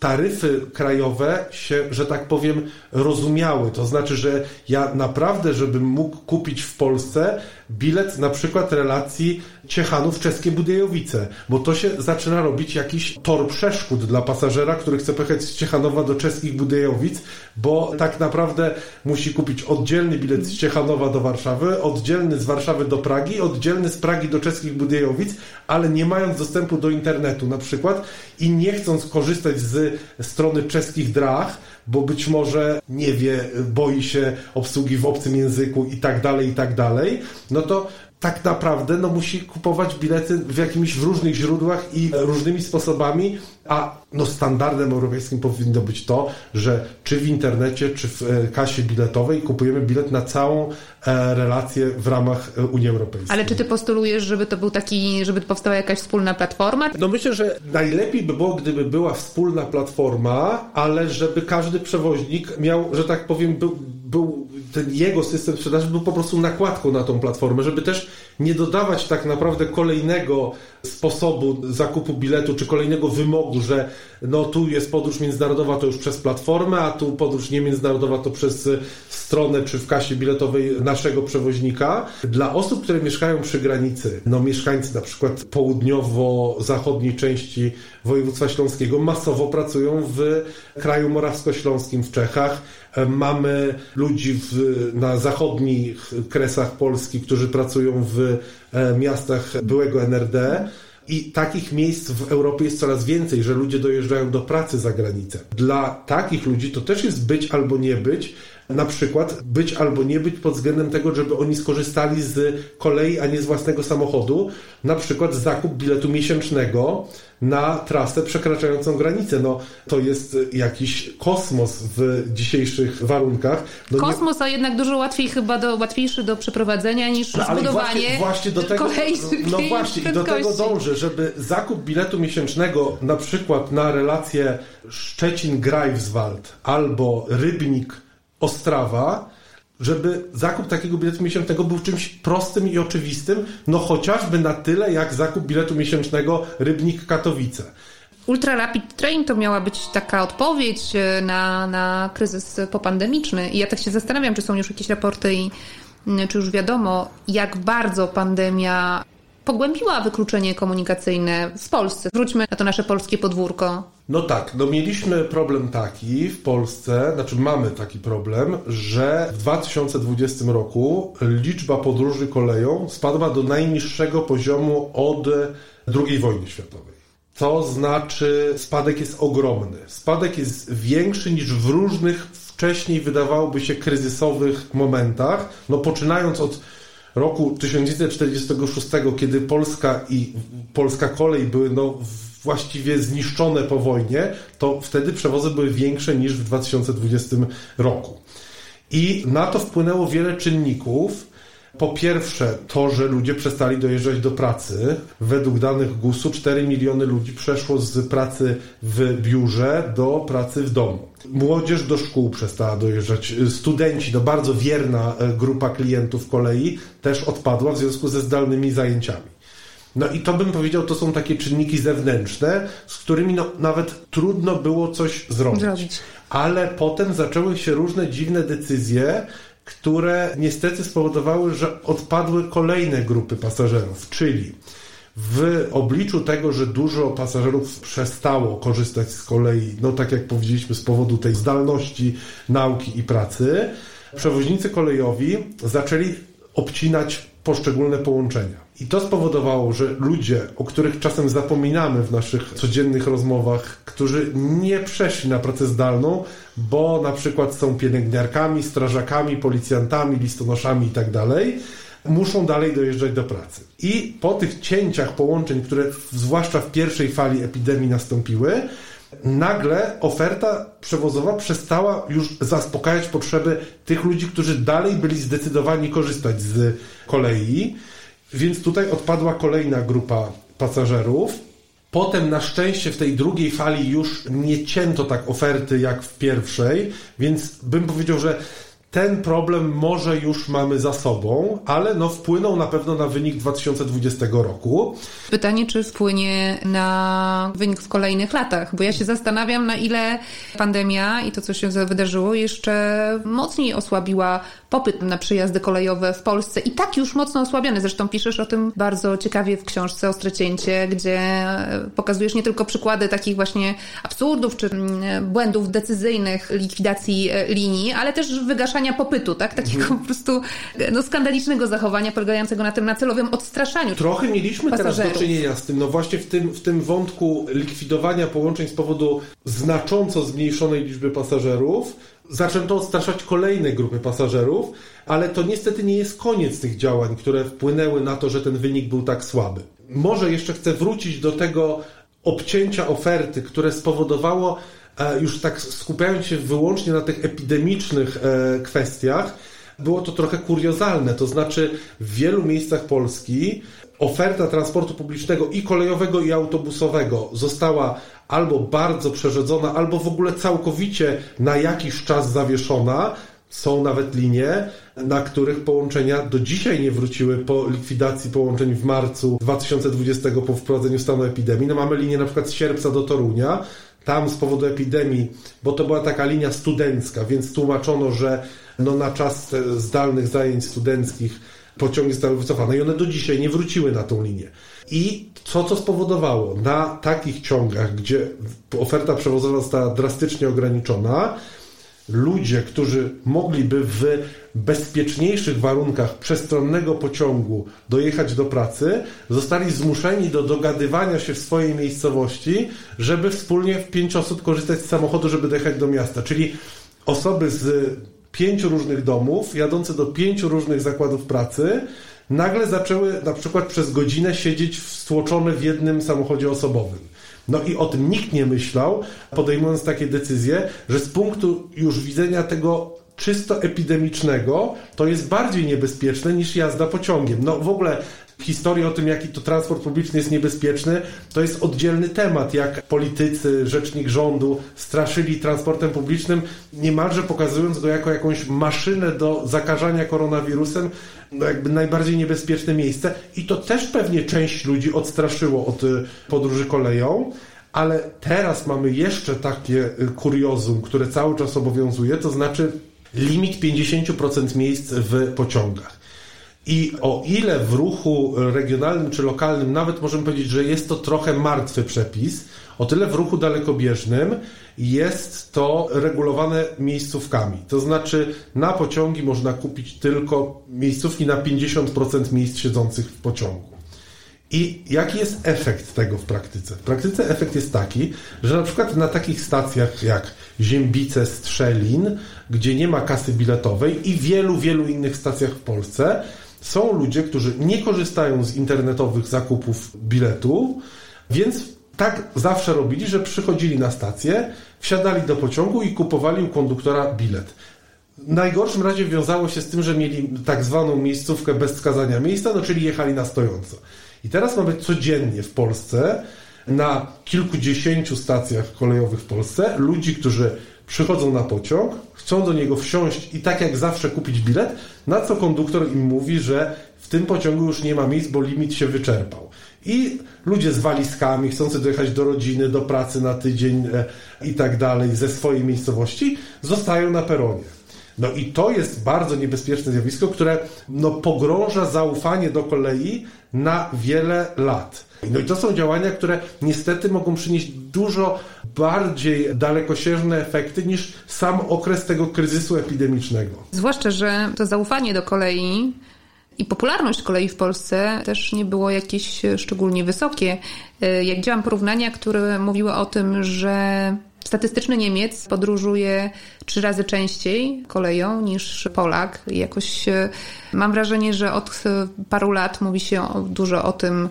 taryfy krajowe się, że tak powiem, rozumiały. To znaczy, że ja naprawdę, żebym mógł kupić w Polsce bilet na przykład relacji Ciechanów czeskie Budejowice, bo to się zaczyna robić jakiś tor przeszkód dla pasażera, który chce pojechać z Ciechanowa do czeskich Budejowic, bo tak naprawdę musi kupić oddzielny bilet z Ciechanowa do Warszawy, oddzielny z Warszawy do Pragi, oddzielny z Pragi do czeskich Budejowic, ale nie mając dostępu do internetu na przykład i nie chcąc korzystać z strony czeskich drach, bo być może nie wie, boi się obsługi w obcym języku i tak dalej, i tak dalej, no to tak naprawdę no, musi kupować bilety w jakimiś różnych źródłach i różnymi sposobami, a no, standardem europejskim powinno być to, że czy w internecie, czy w e, kasie biletowej kupujemy bilet na całą e, relację w ramach e, Unii Europejskiej. Ale czy ty postulujesz, żeby to był taki, żeby powstała jakaś wspólna platforma? No myślę, że najlepiej by było, gdyby była wspólna platforma, ale żeby każdy przewoźnik miał, że tak powiem, był, był ten jego system sprzedaży był po prostu nakładką na tą platformę, żeby też nie dodawać tak naprawdę kolejnego sposobu zakupu biletu, czy kolejnego wymogu, że no tu jest podróż międzynarodowa to już przez platformę, a tu podróż niemiędzynarodowa to przez stronę czy w kasie biletowej naszego przewoźnika. Dla osób, które mieszkają przy granicy, no mieszkańcy na przykład południowo-zachodniej części województwa śląskiego masowo pracują w kraju morawsko-śląskim w Czechach. Mamy ludzi w, na zachodnich kresach Polski, którzy pracują w e, miastach byłego NRD. I takich miejsc w Europie jest coraz więcej, że ludzie dojeżdżają do pracy za granicę. Dla takich ludzi to też jest być albo nie być, na przykład być albo nie być pod względem tego, żeby oni skorzystali z kolei, a nie z własnego samochodu, na przykład zakup biletu miesięcznego na trasę przekraczającą granicę. No, to jest jakiś kosmos w dzisiejszych warunkach. No kosmos, nie... a jednak dużo łatwiej chyba do, łatwiejszy do przeprowadzenia niż no, zbudowanie właśnie, właśnie do tego, No właśnie, i do tego dążę, żeby zakup biletu miesięcznego na przykład na relację Szczecin-Greifswald albo Rybnik Ostrawa, żeby zakup takiego biletu miesięcznego był czymś prostym i oczywistym, no chociażby na tyle jak zakup biletu miesięcznego Rybnik Katowice. Ultra Rapid Train to miała być taka odpowiedź e, na, na kryzys popandemiczny. I ja tak się zastanawiam, czy są już jakieś raporty i czy już wiadomo, jak bardzo pandemia pogłębiła wykluczenie komunikacyjne w Polsce. Wróćmy na to nasze polskie podwórko. No tak, no mieliśmy problem taki w Polsce, znaczy mamy taki problem, że w 2020 roku liczba podróży koleją spadła do najniższego poziomu od II wojny światowej. To znaczy spadek jest ogromny. Spadek jest większy niż w różnych wcześniej wydawałoby się kryzysowych momentach, no poczynając od roku 1946, kiedy Polska i polska kolej były no, właściwie zniszczone po wojnie, to wtedy przewozy były większe niż w 2020 roku. I na to wpłynęło wiele czynników. Po pierwsze, to, że ludzie przestali dojeżdżać do pracy. Według danych GUS-u 4 miliony ludzi przeszło z pracy w biurze do pracy w domu. Młodzież do szkół przestała dojeżdżać. Studenci, to bardzo wierna e, grupa klientów kolei, też odpadła w związku ze zdalnymi zajęciami. No i to bym powiedział, to są takie czynniki zewnętrzne, z którymi no, nawet trudno było coś zrobić. zrobić. Ale potem zaczęły się różne dziwne decyzje, które niestety spowodowały, że odpadły kolejne grupy pasażerów, czyli w obliczu tego, że dużo pasażerów przestało korzystać z kolei, no tak jak powiedzieliśmy, z powodu tej zdalności nauki i pracy, przewoźnicy kolejowi zaczęli obcinać poszczególne połączenia. I to spowodowało, że ludzie, o których czasem zapominamy w naszych codziennych rozmowach, którzy nie przeszli na pracę zdalną, bo na przykład są pielęgniarkami, strażakami, policjantami, listonoszami itd., tak muszą dalej dojeżdżać do pracy. I po tych cięciach połączeń, które zwłaszcza w pierwszej fali epidemii nastąpiły, nagle oferta przewozowa przestała już zaspokajać potrzeby tych ludzi, którzy dalej byli zdecydowani korzystać z kolei. Więc tutaj odpadła kolejna grupa pasażerów. Potem na szczęście w tej drugiej fali już nie cięto tak oferty jak w pierwszej, więc bym powiedział, że ten problem może już mamy za sobą, ale no wpłynął na pewno na wynik 2020 roku. Pytanie, czy wpłynie na wynik w kolejnych latach, bo ja się zastanawiam, na ile pandemia i to, co się wydarzyło, jeszcze mocniej osłabiła popyt na przejazdy kolejowe w Polsce i tak już mocno osłabiony. Zresztą piszesz o tym bardzo ciekawie w książce Ostre Cięcie, gdzie pokazujesz nie tylko przykłady takich właśnie absurdów czy mm, błędów decyzyjnych likwidacji e, linii, ale też wygaszania popytu, tak? Takiego mhm. po prostu no, skandalicznego zachowania polegającego na tym na celowym odstraszaniu. Trochę mieliśmy pasażerów. teraz do czynienia z tym, no właśnie w tym, w tym wątku likwidowania połączeń z powodu znacząco zmniejszonej liczby pasażerów zaczęto odstraszać kolejne grupy pasażerów, ale to niestety nie jest koniec tych działań, które wpłynęły na to, że ten wynik był tak słaby. Może jeszcze chcę wrócić do tego obcięcia oferty, które spowodowało, e, już tak skupiając się wyłącznie na tych epidemicznych e, kwestiach, było to trochę kuriozalne. To znaczy, w wielu miejscach Polski oferta transportu publicznego i kolejowego, i autobusowego została albo bardzo przerzedzona, albo w ogóle całkowicie na jakiś czas zawieszona. Są nawet linie, na których połączenia do dzisiaj nie wróciły po likwidacji połączeń w marcu 2020 po wprowadzeniu stanu epidemii. No mamy linię na przykład z Sierpca do Torunia. Tam z powodu epidemii, bo to była taka linia studencka, więc tłumaczono, że no na czas zdalnych zajęć studenckich pociągi zostały wycofane i one do dzisiaj nie wróciły na tą linię. I co to spowodowało? Na takich ciągach, gdzie oferta przewozowa została drastycznie ograniczona, ludzie, którzy mogliby w bezpieczniejszych warunkach przestronnego pociągu dojechać do pracy, zostali zmuszeni do dogadywania się w swojej miejscowości, żeby wspólnie w pięć osób korzystać z samochodu, żeby dojechać do miasta. Czyli osoby z pięciu różnych domów, jadące do pięciu różnych zakładów pracy, nagle zaczęły na przykład przez godzinę siedzieć stłoczone w jednym samochodzie osobowym. No i o tym nikt nie myślał, podejmując takie decyzje, że z punktu już widzenia tego czysto epidemicznego, to jest bardziej niebezpieczne niż jazda pociągiem. No w ogóle historia o tym, jaki to transport publiczny jest niebezpieczny, to jest oddzielny temat, jak politycy, rzecznik rządu straszyli transportem publicznym, niemalże pokazując go jako jakąś maszynę do zakażania koronawirusem, no jakby najbardziej niebezpieczne miejsce. I to też pewnie część ludzi odstraszyło od y, podróży koleją. Ale teraz mamy jeszcze takie y, kuriozum, które cały czas obowiązuje, to znaczy limit 50% miejsc w pociągach. I o ile w ruchu regionalnym czy lokalnym nawet możemy powiedzieć, że jest to trochę martwy przepis, o tyle w ruchu dalekobieżnym jest to regulowane miejscówkami. To znaczy na pociągi można kupić tylko miejscówki na 50% miejsc siedzących w pociągu. I jaki jest efekt tego w praktyce? W praktyce efekt jest taki, że na przykład na takich stacjach jak Ziembice, Strzelin, gdzie nie ma kasy biletowej i wielu, wielu innych stacjach w Polsce, są ludzie, którzy nie korzystają z internetowych zakupów biletu, więc tak zawsze robili, że przychodzili na stację, wsiadali do pociągu i kupowali u konduktora bilet. W najgorszym razie wiązało się z tym, że mieli tak zwaną miejscówkę bez wskazania miejsca, no czyli jechali na stojąco. I teraz mamy codziennie w Polsce na kilkudziesięciu stacjach kolejowych w Polsce ludzi, którzy przychodzą na pociąg, chcą do niego wsiąść i tak jak zawsze kupić bilet, na co konduktor im mówi, że w tym pociągu już nie ma miejsc, bo limit się wyczerpał. I ludzie z walizkami, chcący dojechać do rodziny, do pracy na tydzień e, i tak dalej, ze swojej miejscowości, zostają na peronie. No i to jest bardzo niebezpieczne zjawisko, które no, pogrąża zaufanie do kolei na wiele lat. No i to są działania, które niestety mogą przynieść dużo bardziej dalekosiężne efekty niż sam okres tego kryzysu epidemicznego. Zwłaszcza, że to zaufanie do kolei i popularność kolei w Polsce też nie było jakieś szczególnie wysokie. Jak widziałam porównania, które mówiły o tym, że Statystyczny Niemiec podróżuje trzy razy częściej koleją niż Polak. Jakoś e, mam wrażenie, że od e, paru lat mówi się dużo o tym,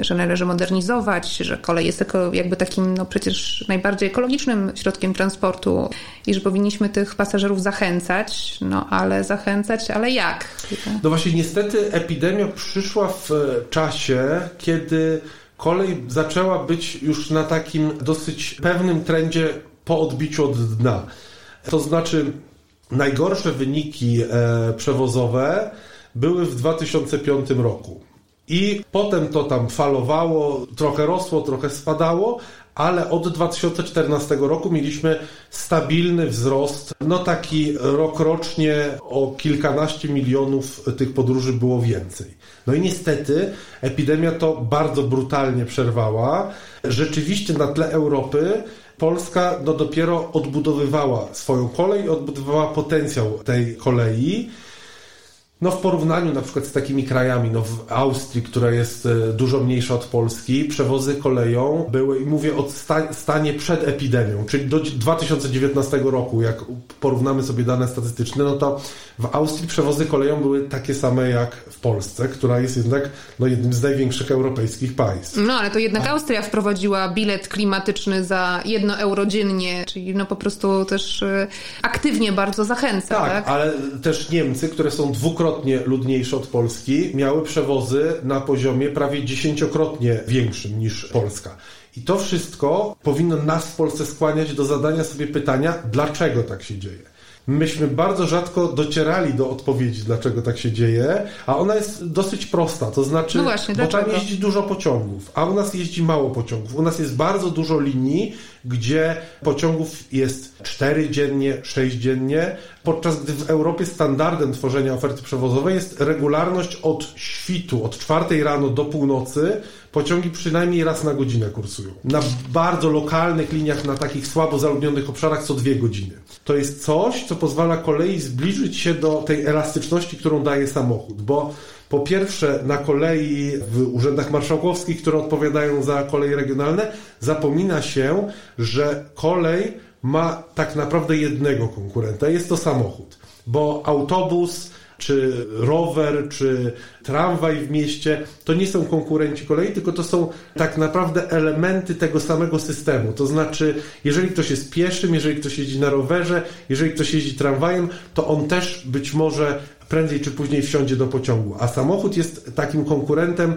że należy modernizować, że kolej jest jakby takim no przecież najbardziej ekologicznym środkiem transportu i że powinniśmy tych pasażerów zachęcać, no ale zachęcać, ale jak? No właśnie niestety epidemia przyszła w czasie, kiedy kolej zaczęła być już na takim dosyć pewnym trendzie po odbiciu od dna. To znaczy, najgorsze wyniki e, przewozowe były w 2005 roku. I potem to tam falowało, trochę rosło, trochę spadało, ale od 2014 roku mieliśmy stabilny wzrost, no taki rokrocznie o kilkanaście milionów tych podróży było więcej. No i niestety epidemia to bardzo brutalnie przerwała. Rzeczywiście na tle Europy Polska no dopiero odbudowywała swoją kolej, odbudowywała potencjał tej kolei. No w porównaniu na przykład z takimi krajami, no w Austrii, która jest e, dużo mniejsza od Polski, przewozy koleją były, i mówię o stanie przed epidemią, czyli do 2019 roku, jak porównamy sobie dane statystyczne, no to w Austrii przewozy koleją były takie same jak w Polsce, która jest jednak no, jednym z największych europejskich państw. No ale to jednak Austria wprowadziła bilet klimatyczny za jedno euro dziennie, czyli no po prostu też e, aktywnie bardzo zachęca. Tak, tak? ale też Niemcy, które są dwukrotnie ludniejsze od Polski, miały przewozy na poziomie prawie dziesięciokrotnie większym niż Polska. I to wszystko powinno nas w Polsce skłaniać do zadania sobie pytania, dlaczego tak się dzieje myśmy bardzo rzadko docierali do odpowiedzi, dlaczego tak się dzieje, a ona jest dosyć prosta, to znaczy, no właśnie, bo tam jeździ dużo pociągów, a u nas jeździ mało pociągów. U nas jest bardzo dużo linii, gdzie pociągów jest 4 dziennie, 6 dziennie, podczas gdy w Europie standardem tworzenia oferty przewozowej jest regularność od świtu, od 4 rano do północy, pociągi przynajmniej raz na godzinę kursują. Na bardzo lokalnych liniach, na takich słabo zaludnionych obszarach co dwie godziny. To jest coś, co pozwala kolei zbliżyć się do tej elastyczności, którą daje samochód, bo po pierwsze, na kolei w urzędach marszałkowskich, które odpowiadają za koleje regionalne, zapomina się, że kolej ma tak naprawdę jednego konkurenta. Jest to samochód, bo autobus czy rower, czy tramwaj w mieście, to nie są konkurenci kolei, tylko to są tak naprawdę elementy tego samego systemu. To znaczy, jeżeli ktoś jest pieszym, jeżeli ktoś jeździ na rowerze, jeżeli ktoś jeździ tramwajem, to on też być może prędzej czy później wsiądzie do pociągu. A samochód jest takim konkurentem.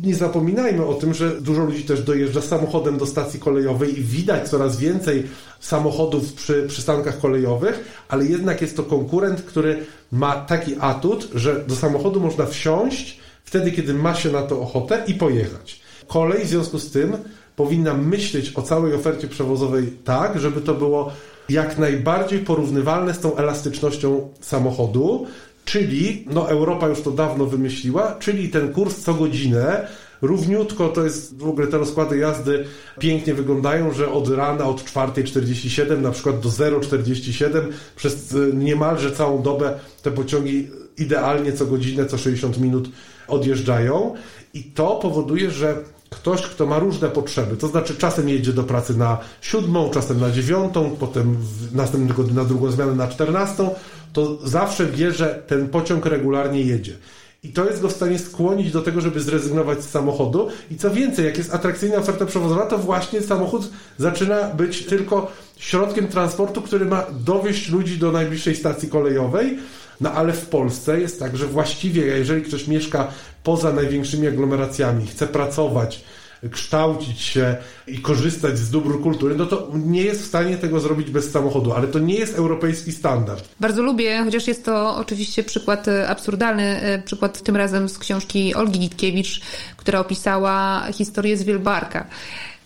Nie zapominajmy o tym, że dużo ludzi też dojeżdża samochodem do stacji kolejowej i widać coraz więcej samochodów przy przystankach kolejowych, ale jednak jest to konkurent, który ma taki atut, że do samochodu można wsiąść wtedy, kiedy ma się na to ochotę i pojechać. Kolej w związku z tym powinna myśleć o całej ofercie przewozowej tak, żeby to było jak najbardziej porównywalne z tą elastycznością samochodu, Czyli, no Europa już to dawno wymyśliła, czyli ten kurs co godzinę, równiutko to jest, w ogóle te rozkłady jazdy pięknie wyglądają, że od rana od 4.47 na przykład do 0.47 przez e, niemalże całą dobę te pociągi idealnie co godzinę, co 60 minut odjeżdżają. I to powoduje, że ktoś, kto ma różne potrzeby, to znaczy czasem jedzie do pracy na siódmą, czasem na dziewiątą, potem w następnym tygodniu na drugą zmianę na czternastą, to zawsze wie, że ten pociąg regularnie jedzie. I to jest go w stanie skłonić do tego, żeby zrezygnować z samochodu. I co więcej, jak jest atrakcyjna oferta przewozowa, to właśnie samochód zaczyna być tylko środkiem transportu, który ma dowieść ludzi do najbliższej stacji kolejowej. No ale w Polsce jest tak, że właściwie, jeżeli ktoś mieszka poza największymi aglomeracjami, chce pracować, kształcić się i korzystać z dóbr kultury, no to nie jest w stanie tego zrobić bez samochodu, ale to nie jest europejski standard. Bardzo lubię, chociaż jest to oczywiście przykład e, absurdalny, e, przykład tym razem z książki Olgi Gitkiewicz, która opisała historię z Wielbarka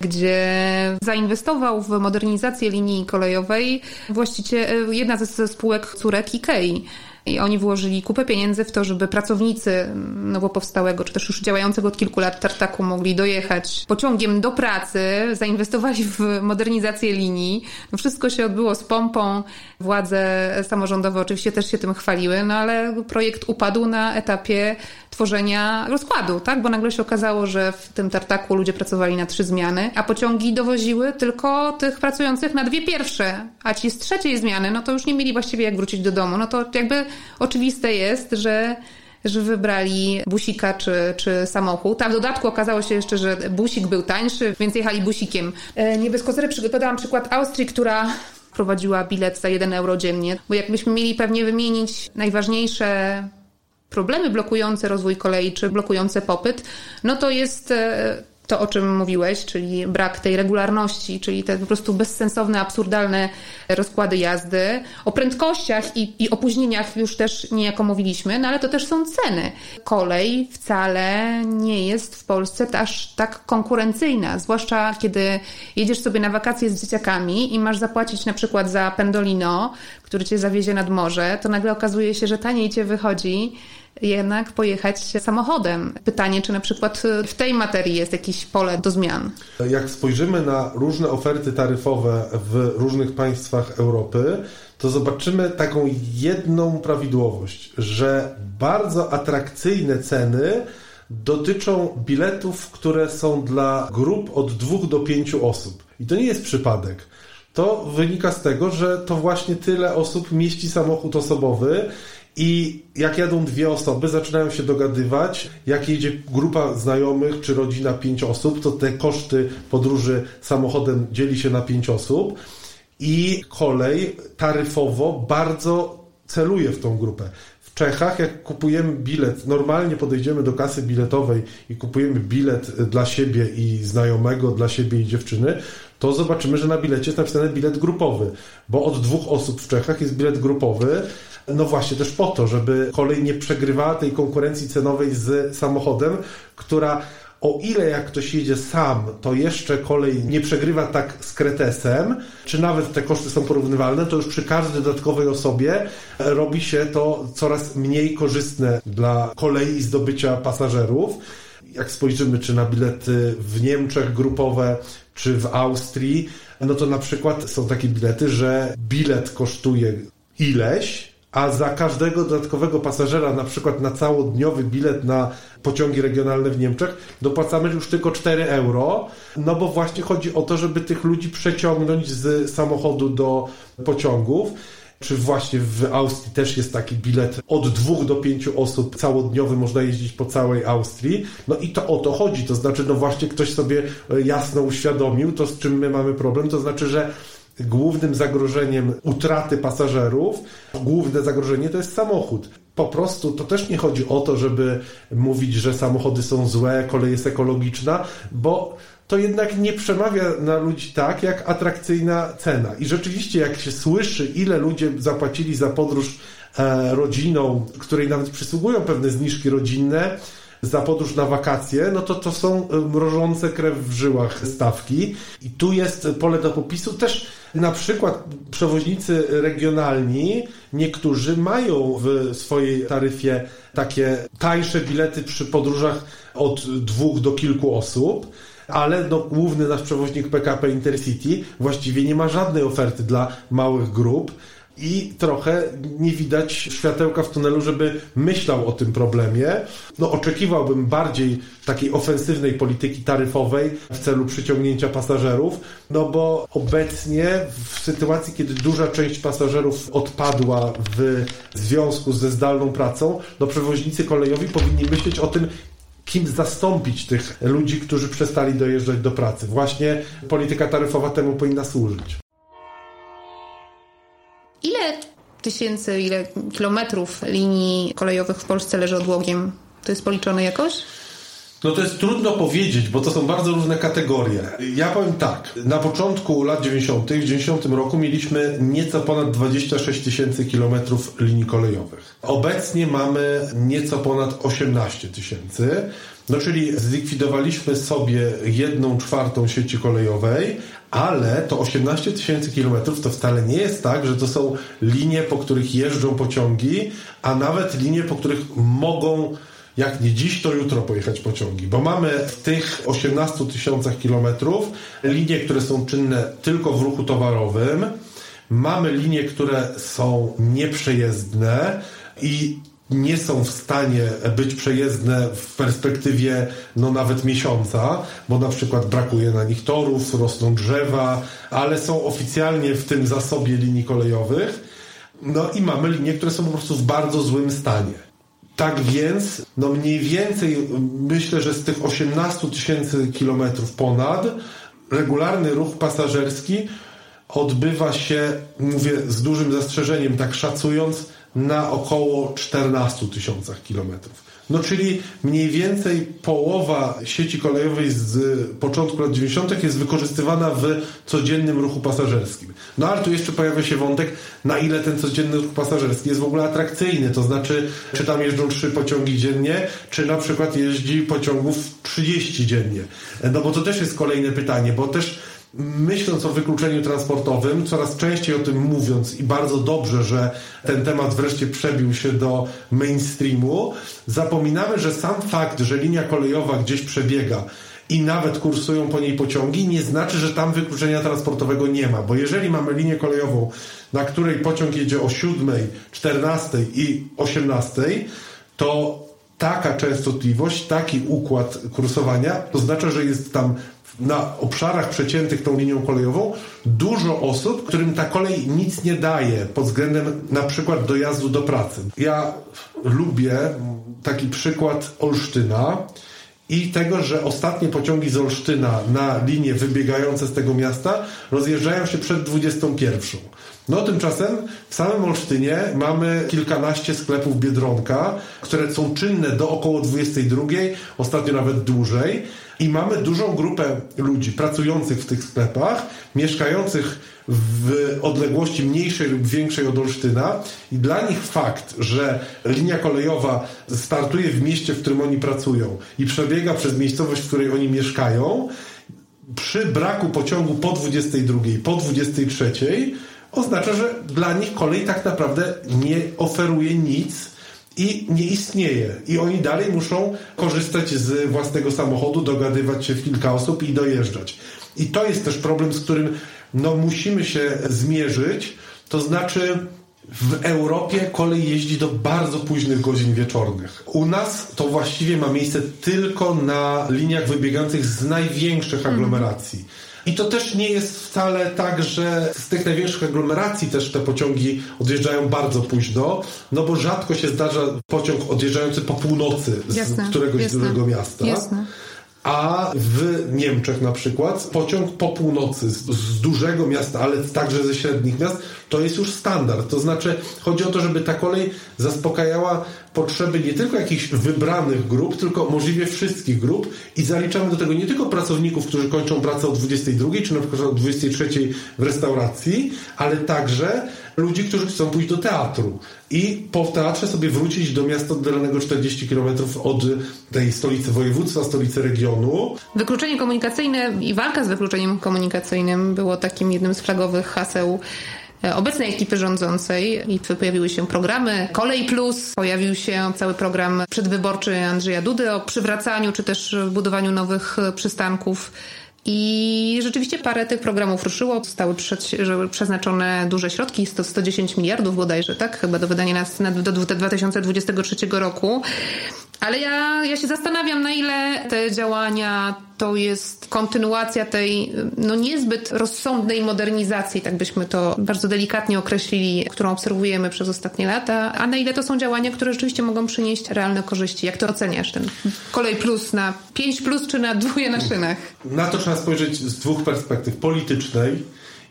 gdzie zainwestował w modernizację linii kolejowej właściciel, e, jedna ze spółek córek Ikei. I oni włożyli kupę pieniędzy w to, żeby pracownicy nowo powstałego, czy też już działającego od kilku lat tartaku mogli dojechać pociągiem do pracy, zainwestowali w modernizację linii. No wszystko się odbyło z pompą. Władze samorządowe oczywiście też się tym chwaliły, no ale projekt upadł na etapie tworzenia rozkładu, tak? Bo nagle się okazało, że w tym tartaku ludzie pracowali na trzy zmiany, a pociągi dowoziły tylko tych pracujących na dwie pierwsze, a ci z trzeciej zmiany, no to już nie mieli właściwie jak wrócić do domu. No to jakby oczywiste jest, że że wybrali busika czy, czy samochód. A w dodatku okazało się jeszcze, że busik był tańszy, więc jechali busikiem. E, nie bez kozery przygotowałam przykład Austrii, która prowadziła bilet za 1 euro dziennie, bo jakbyśmy mieli pewnie wymienić najważniejsze problemy blokujące rozwój kolei czy blokujące popyt, no to jest e, to, o czym mówiłeś, czyli brak tej regularności, czyli te po prostu bezsensowne, absurdalne rozkłady jazdy. O prędkościach i, i opóźnieniach już też niejako mówiliśmy, no ale to też są ceny. Kolej wcale nie jest w Polsce aż tak konkurencyjna, zwłaszcza kiedy jedziesz sobie na wakacje z dzieciakami i masz zapłacić na przykład za pendolino, który cię zawiezie nad morze, to nagle okazuje się, że taniej cię wychodzi jednak pojechać samochodem. Pytanie, czy na przykład w tej materii jest jakieś pole do zmian? Jak spojrzymy na różne oferty taryfowe w różnych państwach Europy, to zobaczymy taką jedną prawidłowość, że bardzo atrakcyjne ceny dotyczą biletów, które są dla grup od dwóch do pięciu osób. I to nie jest przypadek. To wynika z tego, że to właśnie tyle osób mieści samochód osobowy i jak jadą dwie osoby, zaczynają się dogadywać. Jak jedzie grupa znajomych czy rodzina pięć osób, to te koszty podróży samochodem dzieli się na pięć osób. I kolej taryfowo bardzo celuje w tą grupę. W Czechach, jak kupujemy bilet, normalnie podejdziemy do kasy biletowej i kupujemy bilet dla siebie i znajomego, dla siebie i dziewczyny, to zobaczymy, że na bilecie jest napisane bilet grupowy, bo od dwóch osób w Czechach jest bilet grupowy, no właśnie też po to, żeby kolej nie przegrywała tej konkurencji cenowej z samochodem, która o ile jak ktoś jedzie sam, to jeszcze kolej nie przegrywa tak z kretesem, czy nawet te koszty są porównywalne, to już przy każdej dodatkowej osobie robi się to coraz mniej korzystne dla kolei zdobycia pasażerów. Jak spojrzymy, czy na bilety w Niemczech grupowe, czy w Austrii, no to na przykład są takie bilety, że bilet kosztuje ileś, a za każdego dodatkowego pasażera, na przykład na całodniowy bilet na pociągi regionalne w Niemczech, dopłacamy już tylko 4 euro, no bo właśnie chodzi o to, żeby tych ludzi przeciągnąć z samochodu do pociągów. Czy właśnie w Austrii też jest taki bilet od dwóch do pięciu osób całodniowy, można jeździć po całej Austrii. No i to o to chodzi. To znaczy, no właśnie ktoś sobie jasno uświadomił to, z czym my mamy problem. To znaczy, że głównym zagrożeniem utraty pasażerów, główne zagrożenie to jest samochód. Po prostu to też nie chodzi o to, żeby mówić, że samochody są złe, kolej jest ekologiczna, bo to jednak nie przemawia na ludzi tak, jak atrakcyjna cena. I rzeczywiście, jak się słyszy, ile ludzie zapłacili za podróż e, rodziną, której nawet przysługują pewne zniżki rodzinne, za podróż na wakacje, no to to są mrożące krew w żyłach stawki. I tu jest pole do popisu. Też na przykład przewoźnicy regionalni, niektórzy mają w swojej taryfie takie tańsze bilety przy podróżach od dwóch do kilku osób ale no, główny nasz przewoźnik PKP Intercity właściwie nie ma żadnej oferty dla małych grup i trochę nie widać światełka w tunelu, żeby myślał o tym problemie. No, oczekiwałbym bardziej takiej ofensywnej polityki taryfowej w celu przyciągnięcia pasażerów, no bo obecnie w sytuacji, kiedy duża część pasażerów odpadła w związku ze zdalną pracą, no przewoźnicy kolejowi powinni myśleć o tym, kim zastąpić tych ludzi, którzy przestali dojeżdżać do pracy. Właśnie polityka taryfowa temu powinna służyć. Ile tysięcy, ile kilometrów linii kolejowych w Polsce leży odłogiem? To jest policzone jakoś? No to jest trudno powiedzieć, bo to są bardzo różne kategorie. Ja powiem tak, na początku lat 90., w 90 roku mieliśmy nieco ponad 26 tysięcy kilometrów linii kolejowych. Obecnie mamy nieco ponad 18 tysięcy. No czyli zlikwidowaliśmy sobie jedną czwartą sieci kolejowej, ale to 18 tysięcy kilometrów to wcale nie jest tak, że to są linie, po których jeżdżą pociągi, a nawet linie, po których mogą jak nie dziś, to jutro pojechać pociągi, bo mamy w tych 18 tysiącach kilometrów linie, które są czynne tylko w ruchu towarowym, mamy linie, które są nieprzejezdne i nie są w stanie być przejezdne w perspektywie no nawet miesiąca, bo na przykład brakuje na nich torów, rosną drzewa, ale są oficjalnie w tym zasobie linii kolejowych. No i mamy linie, które są po prostu w bardzo złym stanie. Tak więc, no mniej więcej myślę, że z tych 18 tysięcy kilometrów ponad regularny ruch pasażerski odbywa się, mówię z dużym zastrzeżeniem, tak szacując, na około 14 tysiącach kilometrów. No czyli mniej więcej połowa sieci kolejowej z początku lat 90. jest wykorzystywana w codziennym ruchu pasażerskim. No ale tu jeszcze pojawia się wątek, na ile ten codzienny ruch pasażerski jest w ogóle atrakcyjny. To znaczy, czy tam jeżdżą trzy pociągi dziennie, czy na przykład jeździ pociągów 30 dziennie. No bo to też jest kolejne pytanie, bo też myśląc o wykluczeniu transportowym, coraz częściej o tym mówiąc i bardzo dobrze, że ten temat wreszcie przebił się do mainstreamu, zapominamy, że sam fakt, że linia kolejowa gdzieś przebiega i nawet kursują po niej pociągi, nie znaczy, że tam wykluczenia transportowego nie ma, bo jeżeli mamy linię kolejową, na której pociąg jedzie o 7, 14 i 18, to taka częstotliwość, taki układ kursowania oznacza, że jest tam na obszarach przeciętych tą linią kolejową dużo osób, którym ta kolej nic nie daje pod względem na przykład dojazdu do pracy. Ja lubię taki przykład Olsztyna i tego, że ostatnie pociągi z Olsztyna na linie wybiegające z tego miasta rozjeżdżają się przed 21. No tymczasem w samym Olsztynie mamy kilkanaście sklepów Biedronka, które są czynne do około 22, ostatnio nawet dłużej. I mamy dużą grupę ludzi pracujących w tych sklepach, mieszkających w odległości mniejszej lub większej od Olsztyna i dla nich fakt, że linia kolejowa startuje w mieście, w którym oni pracują i przebiega przez miejscowość, w której oni mieszkają, przy braku pociągu po 22, po 23 oznacza, że dla nich kolej tak naprawdę nie oferuje nic, i nie istnieje. I oni dalej muszą korzystać z własnego samochodu, dogadywać się w kilka osób i dojeżdżać. I to jest też problem, z którym no, musimy się zmierzyć. To znaczy, w Europie kolej jeździ do bardzo późnych godzin wieczornych. U nas to właściwie ma miejsce tylko na liniach wybiegających z największych mhm. aglomeracji. I to też nie jest wcale tak, że z tych największych aglomeracji też te pociągi odjeżdżają bardzo późno, no bo rzadko się zdarza pociąg odjeżdżający po północy z jasne, któregoś jasne, dużego miasta. Jasne. A w Niemczech na przykład pociąg po północy z, z, dużego miasta, ale także ze średnich miast, to jest już standard. To znaczy, chodzi o to, żeby ta kolej zaspokajała potrzeby nie tylko jakichś wybranych grup, tylko możliwie wszystkich grup i zaliczamy do tego nie tylko pracowników, którzy kończą pracę o 22 czy na przykład o 23 w restauracji, ale także ludzi, którzy chcą pójść do teatru i po teatrze sobie wrócić do miasta oddalonego 40 km od tej stolicy województwa, stolicy regionu. Wykluczenie komunikacyjne i walka z wykluczeniem komunikacyjnym było takim jednym z flagowych haseł E, obecnej ekipy rządzącej. I pojawiły się programy. Kolej Plus, pojawił się cały program przedwyborczy Andrzeja Dudy o przywracaniu czy też budowaniu nowych przystanków I rzeczywiście parę tych programów ruszyło, zostały przeznaczone duże środki, jest to 110 miliardów bodajże, tak? Chyba do wydania na, do 2023 roku. Ale ja, ja się zastanawiam, na ile te działania to jest kontynuacja tej no niezbyt rozsądnej modernizacji, tak byśmy to bardzo delikatnie określili, którą obserwujemy przez ostatnie lata, a na ile to są działania, które rzeczywiście mogą przynieść realne korzyści. Jak to oceniasz, ten kolej plus na 5 plus czy na dwóje na szynach? Na to trzeba spojrzeć z dwóch perspektyw. Politycznej,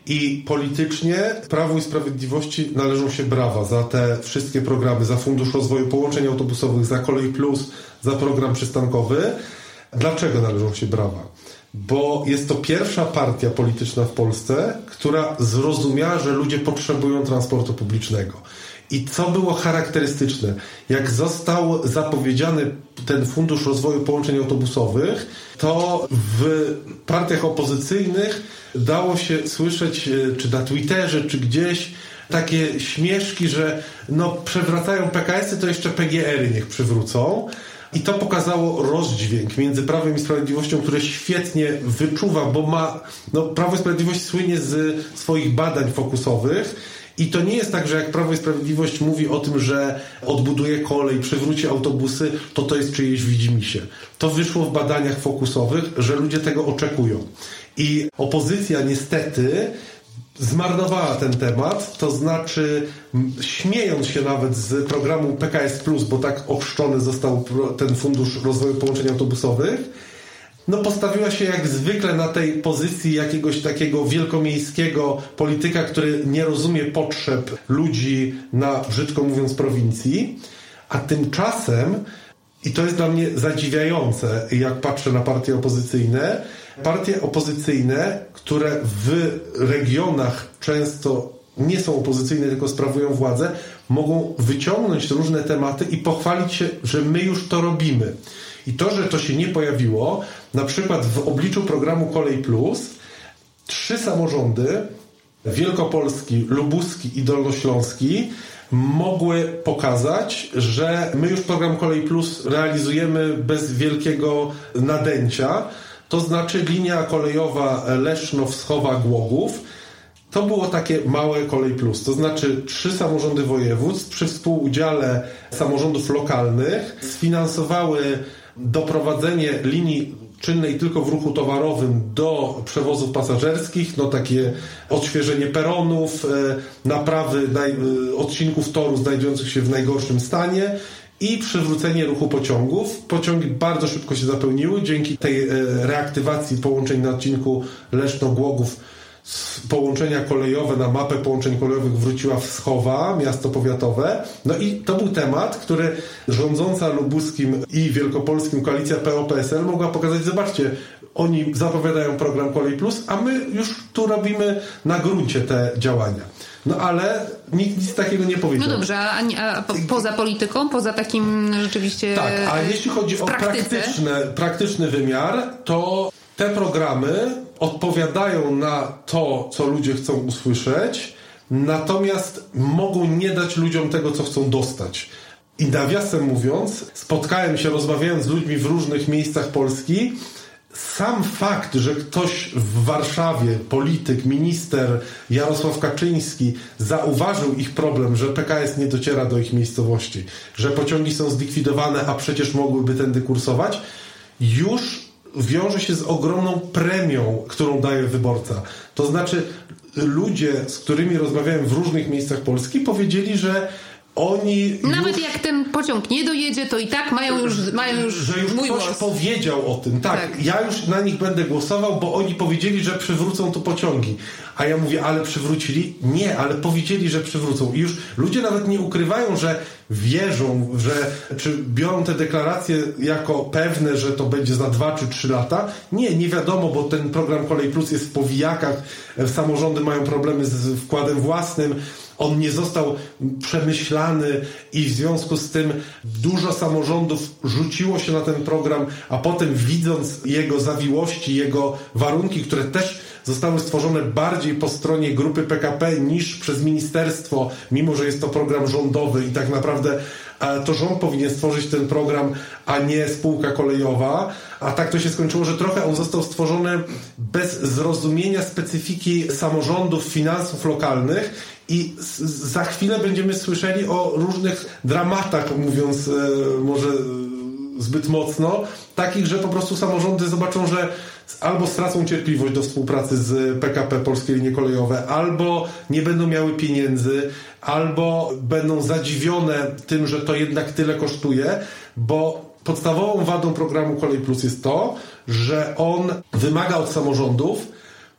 i politycznie Prawu i Sprawiedliwości należą się brawa za te wszystkie programy, za Fundusz Rozwoju Połączeń Autobusowych, za Kolej Plus, za program przystankowy. Dlaczego należą się brawa? Bo jest to pierwsza partia polityczna w Polsce, która zrozumiała, że ludzie potrzebują transportu publicznego. I co było charakterystyczne? Jak został zapowiedziany ten Fundusz Rozwoju Połączeń Autobusowych, to w partiach opozycyjnych dało się słyszeć, e, czy na Twitterze, czy gdzieś, takie śmieszki, że no przewracają PKS-y, to jeszcze PGR-y niech przywrócą. I to pokazało rozdźwięk między Prawem i Sprawiedliwością, które świetnie wyczuwa, bo ma, no Prawo i Sprawiedliwość słynie z swoich badań fokusowych i to nie jest tak, że jak Prawo i Sprawiedliwość mówi o tym, że odbuduje kolej, przywróci autobusy, to to jest czyjeś widzimisię. To wyszło w badaniach fokusowych, że ludzie tego oczekują. I opozycja niestety zmarnowała ten temat, to znaczy śmiejąc się nawet z programu PKS, bo tak ochrzczony został ten Fundusz Rozwoju Połączeń Autobusowych, no postawiła się jak zwykle na tej pozycji jakiegoś takiego wielkomiejskiego polityka, który nie rozumie potrzeb ludzi na, brzydko mówiąc, prowincji, a tymczasem, i to jest dla mnie zadziwiające, jak patrzę na partie opozycyjne, partie opozycyjne, które w regionach często nie są opozycyjne, tylko sprawują władzę, mogą wyciągnąć różne tematy i pochwalić się, że my już to robimy. I to, że to się nie pojawiło, na przykład w obliczu programu Kolej Plus, trzy samorządy, Wielkopolski, Lubuski i Dolnośląski, mogły pokazać, że my już program Kolej Plus realizujemy bez wielkiego nadęcia. To znaczy linia kolejowa Leszno-Wschowa-Głogów to było takie małe Kolej Plus, to znaczy trzy samorządy województw przy współudziale samorządów lokalnych sfinansowały doprowadzenie linii czynnej tylko w ruchu towarowym do przewozów pasażerskich, no takie odświeżenie peronów, e, naprawy e, odcinków toru znajdujących się w najgorszym stanie i przywrócenie ruchu pociągów. Pociągi bardzo szybko się zapełniły dzięki tej e, reaktywacji połączeń na odcinku Leszno-Głogów połączenia kolejowe na mapę połączeń kolejowych wróciła Wschowa, miasto powiatowe. No i to był temat, który rządząca lubuskim i wielkopolskim koalicja PO-PSL mogła pokazać, zobaczcie, oni zapowiadają program Kolej Plus, a my już tu robimy na gruncie te działania. No ale nikt nic takiego nie powiedział. No dobrze, a, a poza polityką, poza takim rzeczywiście. Tak, a jeśli chodzi o praktyczny, praktyczny wymiar, to te programy odpowiadają na to, co ludzie chcą usłyszeć, natomiast mogą nie dać ludziom tego, co chcą dostać. I nawiasem mówiąc, spotkałem się rozmawiając z ludźmi w różnych miejscach Polski. Sam fakt, że ktoś w Warszawie, polityk, minister Jarosław Kaczyński zauważył ich problem, że PKS nie dociera do ich miejscowości, że pociągi są zlikwidowane, a przecież mogłyby tędy kursować, już wiąże się z ogromną premią, którą daje wyborca. To znaczy, ludzie, z którymi rozmawiałem w różnych miejscach Polski, powiedzieli, że oni. Nawet już, jak ten pociąg nie dojedzie, to i tak mają już, mają już że już mój ktoś głos. powiedział o tym. Tak, tak, ja już na nich będę głosował, bo oni powiedzieli, że przywrócą tu pociągi. A ja mówię, ale przywrócili? Nie, ale powiedzieli, że przywrócą. I już ludzie nawet nie ukrywają, że wierzą, że czy biorą te deklaracje jako pewne, że to będzie za dwa czy trzy lata. Nie, nie wiadomo, bo ten program Kolej Plus jest w powijakach, samorządy mają problemy z wkładem własnym on nie został przemyślany i w związku z tym dużo samorządów rzuciło się na ten program, a potem widząc jego zawiłości, jego warunki, które też zostały stworzone bardziej po stronie grupy PKP niż przez ministerstwo, mimo że jest to program rządowy i tak naprawdę to rząd powinien stworzyć ten program, a nie spółka kolejowa. A tak to się skończyło, że trochę on został stworzony bez zrozumienia specyfiki samorządów, finansów lokalnych i za chwilę będziemy słyszeli o różnych dramatach, mówiąc e, może zbyt mocno, takich, że po prostu samorządy zobaczą, że albo stracą cierpliwość do współpracy z PKP Polskie Linie Kolejowe, albo nie będą miały pieniędzy, albo będą zadziwione tym, że to jednak tyle kosztuje, bo podstawową wadą programu Kolej Plus jest to, że on wymaga od samorządów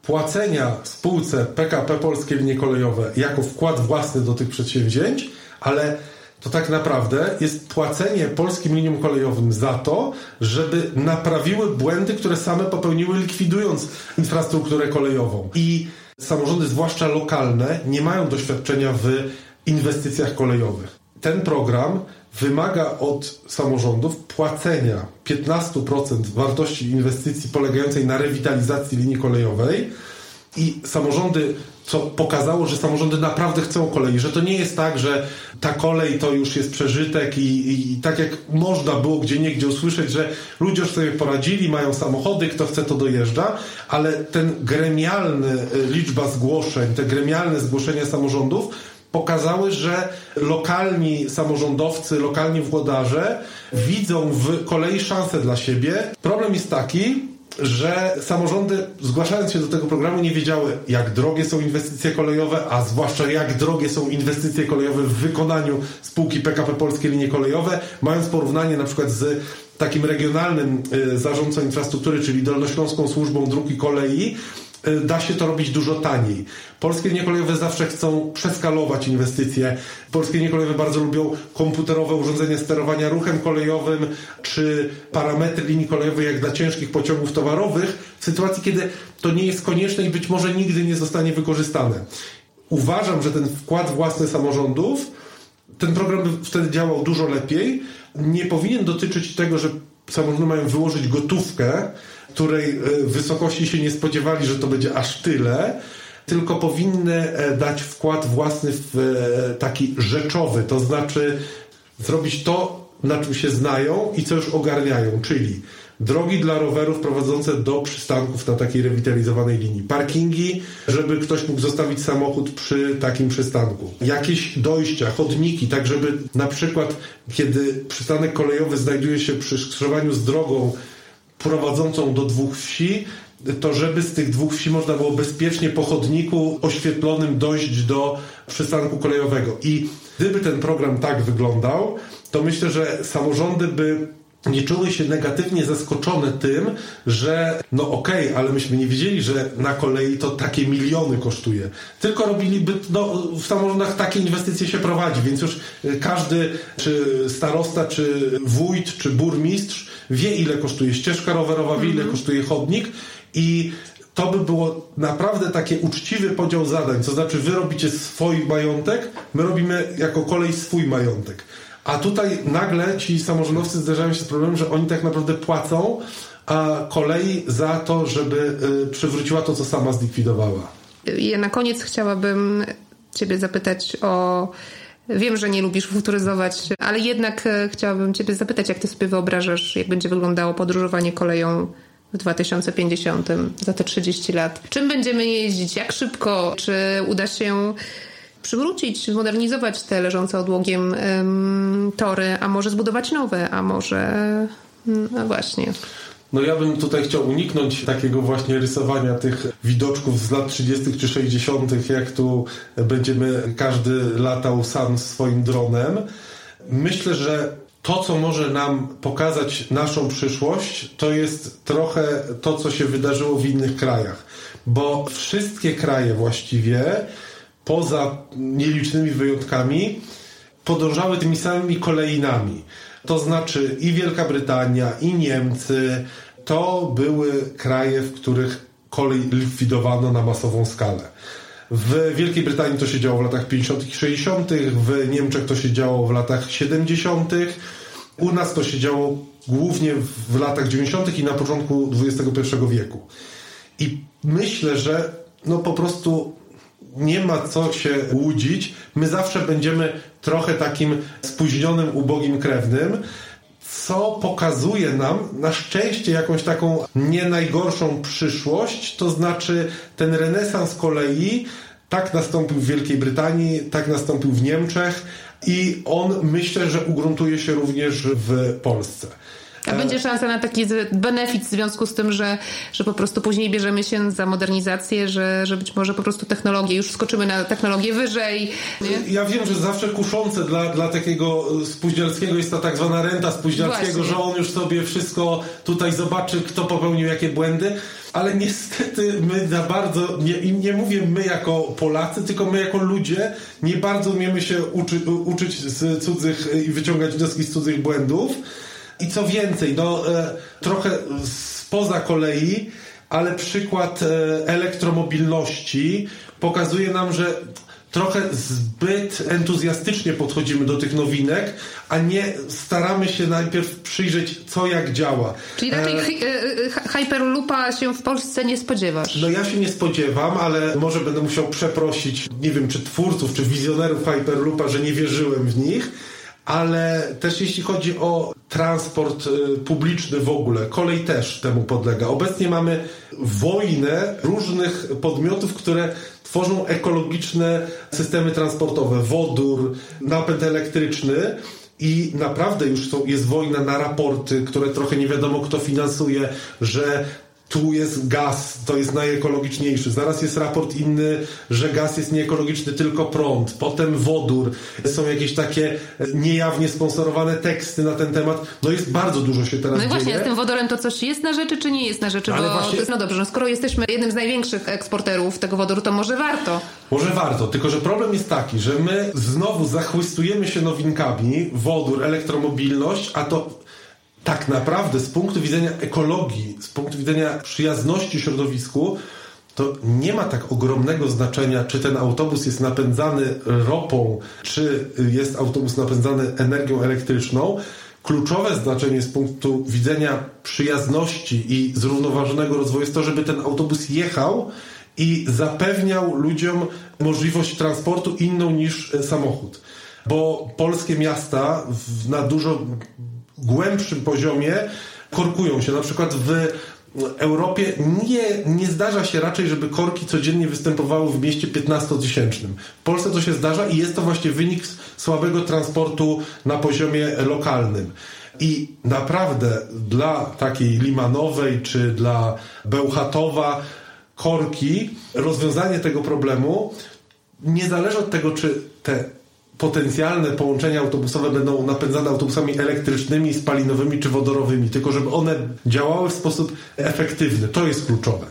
płacenia spółce PKP Polskie Linie Kolejowe jako wkład własny do tych przedsięwzięć, ale to tak naprawdę jest płacenie polskim liniom kolejowym za to, żeby naprawiły błędy, które same popełniły, likwidując infrastrukturę kolejową. I samorządy, zwłaszcza lokalne, nie mają doświadczenia w inwestycjach kolejowych. Ten program wymaga od samorządów płacenia 15% wartości inwestycji polegającej na rewitalizacji linii kolejowej i samorządy, co pokazało, że samorządy naprawdę chcą kolei, że to nie jest tak, że ta kolej to już jest przeżytek i, i, tak jak można było gdzie niegdzie usłyszeć, że ludzie już sobie poradzili, mają samochody, kto chce to dojeżdża, ale ten gremialny y, liczba zgłoszeń, te gremialne zgłoszenia samorządów pokazały, że lokalni samorządowcy, lokalni włodarze widzą w kolei szansę dla siebie. Problem jest taki, że samorządy, zgłaszając się do tego programu, nie wiedziały, jak drogie są inwestycje kolejowe, a zwłaszcza jak drogie są inwestycje kolejowe w wykonaniu spółki PKP Polskie Linie Kolejowe, mając porównanie na przykład z takim regionalnym y, zarządcą infrastruktury, czyli Dolnośląską Służbą Dróg i Kolei, da się to robić dużo taniej. Polskie linie kolejowe zawsze chcą przeskalować inwestycje. Polskie linie kolejowe bardzo lubią komputerowe urządzenia sterowania ruchem kolejowym, czy parametry linii kolejowej jak dla ciężkich pociągów towarowych, w sytuacji, kiedy to nie jest konieczne i być może nigdy nie zostanie wykorzystane. Uważam, że ten wkład własny samorządów, ten program by wtedy działał dużo lepiej. Nie powinien dotyczyć tego, że samorządy mają wyłożyć gotówkę, której e, wysokości się nie spodziewali, że to będzie aż tyle, tylko powinny e, dać wkład własny w e, taki rzeczowy, to znaczy zrobić to, na czym się znają i co już ogarniają, czyli drogi dla rowerów prowadzące do przystanków na takiej rewitalizowanej linii, parkingi, żeby ktoś mógł zostawić samochód przy takim przystanku, jakieś dojścia, chodniki, tak żeby na przykład, kiedy przystanek kolejowy znajduje się przy skrzyżowaniu z drogą, prowadzącą do dwóch wsi, to żeby z tych dwóch wsi można było bezpiecznie po chodniku oświetlonym dojść do przystanku kolejowego. I gdyby ten program tak wyglądał, to myślę, że samorządy by nie czuły się negatywnie zaskoczone tym, że no okej, okay, ale myśmy nie wiedzieli, że na kolei to takie miliony kosztuje. Tylko robiliby, no w samorządach takie inwestycje się prowadzi, więc już każdy, czy starosta, czy wójt, czy burmistrz wie ile kosztuje ścieżka rowerowa, wie ile mhm. kosztuje chodnik i to by było naprawdę taki uczciwy podział zadań. To znaczy, wy robicie swój majątek, my robimy jako kolej swój majątek. A tutaj nagle ci samorządowcy zderzają się z problemem, że oni tak naprawdę płacą a kolei za to, żeby y, przywróciła to, co sama zlikwidowała. Ja na koniec chciałabym Ciebie zapytać o. Wiem, że nie lubisz futuryzować, ale jednak e, chciałabym Ciebie zapytać, jak Ty sobie wyobrażasz, jak będzie wyglądało podróżowanie koleją w 2050, za te 30 lat. Czym będziemy jeździć? Jak szybko? Czy uda się przywrócić, zmodernizować te leżące odłogiem um, tory, a może zbudować nowe, a może. No właśnie. No ja bym tutaj chciał uniknąć takiego właśnie rysowania tych widoczków z lat 30. czy 60., jak tu będziemy każdy latał sam swoim dronem. Myślę, że to, co może nam pokazać naszą przyszłość, to jest trochę to, co się wydarzyło w innych krajach. Bo wszystkie kraje właściwie poza nielicznymi wyjątkami, podążały tymi samymi kolejnami. To znaczy i Wielka Brytania, i Niemcy, to były kraje, w których kolej likwidowano na masową skalę. W Wielkiej Brytanii to się działo w latach 50. i 60., w Niemczech to się działo w latach 70., u nas to się działo głównie w latach 90. i na początku XXI wieku. I myślę, że no po prostu nie ma co się łudzić. My zawsze będziemy trochę takim spóźnionym, ubogim krewnym co pokazuje nam na szczęście jakąś taką nie najgorszą przyszłość, to znaczy ten renesans kolei tak nastąpił w Wielkiej Brytanii, tak nastąpił w Niemczech i on myślę, że ugruntuje się również w Polsce. A będzie szansa na taki benefit w związku z tym, że, że po prostu później bierzemy się za modernizację, że, że być może po prostu technologię, już skoczymy na technologię wyżej. Nie? Ja wiem, że zawsze kuszące dla, dla takiego spóźnialskiego jest ta tak zwana renta spóźnialskiego, Właśnie. że on już sobie wszystko tutaj zobaczy, kto popełnił jakie błędy, ale niestety my za bardzo, nie, nie mówię my jako Polacy, tylko my jako ludzie nie bardzo umiemy się uczy, uczyć z cudzych i wyciągać wnioski z cudzych błędów. I co więcej, no e, trochę spoza kolei, ale przykład e, elektromobilności pokazuje nam, że trochę zbyt entuzjastycznie podchodzimy do tych nowinek, a nie staramy się najpierw przyjrzeć, co jak działa. Czyli raczej e... Hyperloopa się w Polsce nie spodziewasz? No ja się nie spodziewam, ale może będę musiał przeprosić, nie wiem, czy twórców, czy wizjonerów Hyperloopa, że nie wierzyłem w nich ale też jeśli chodzi o transport y, publiczny w ogóle, kolej też temu podlega. Obecnie mamy wojnę różnych podmiotów, które tworzą ekologiczne systemy transportowe, wodór, napęd elektryczny. I naprawdę już są, jest wojna na raporty, które trochę nie wiadomo kto finansuje, że tu jest gaz, to jest najekologiczniejszy. Zaraz jest raport inny, że gaz jest nieekologiczny, tylko prąd. Potem wodór. Są jakieś takie niejawnie sponsorowane teksty na ten temat. No jest bardzo dużo się teraz No i właśnie, z tym wodorem to coś jest na rzeczy, czy nie jest na rzeczy? Ale Bo właśnie... no dobrze, no skoro jesteśmy jednym z największych eksporterów tego wodoru, to może warto. Może warto, tylko że problem jest taki, że my znowu zachłystujemy się nowinkami, wodór, elektromobilność, a to tak naprawdę z punktu widzenia ekologii, z punktu widzenia przyjazności środowisku, to nie ma tak ogromnego znaczenia, czy ten autobus jest napędzany ropą, czy jest autobus napędzany energią elektryczną. Kluczowe znaczenie z punktu widzenia przyjazności i zrównoważonego rozwoju jest to, żeby ten autobus jechał i zapewniał ludziom możliwość transportu inną niż samochód. Bo polskie miasta na dużo głębszym poziomie korkują się. Na przykład w Europie nie, nie zdarza się raczej, żeby korki codziennie występowały w mieście 15-tysięcznym. W Polsce to się zdarza i jest to właśnie wynik słabego transportu na poziomie lokalnym. I naprawdę dla takiej Limanowej czy dla Bełchatowa korki, rozwiązanie tego problemu nie zależy od tego, czy te potencjalne połączenia autobusowe będą napędzane autobusami elektrycznymi, spalinowymi czy wodorowymi, tylko żeby one działały w sposób efektywny. To jest kluczowe.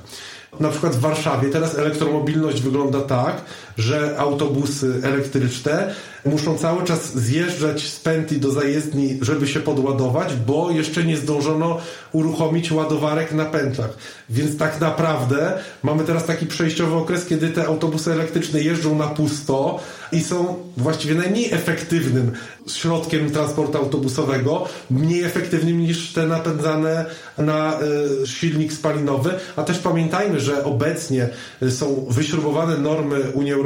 Na przykład w Warszawie teraz elektromobilność wygląda tak, że autobusy elektryczne muszą cały czas zjeżdżać z pętli do zajezdni, żeby się podładować, bo jeszcze nie zdążono uruchomić ładowarek na pętlach. Więc tak naprawdę mamy teraz taki przejściowy okres, kiedy te autobusy elektryczne jeżdżą na pusto i są właściwie najmniej efektywnym środkiem transportu autobusowego, mniej efektywnym niż te napędzane na y, silnik spalinowy. A też pamiętajmy, że obecnie są wyśrubowane normy Unii Europejskiej,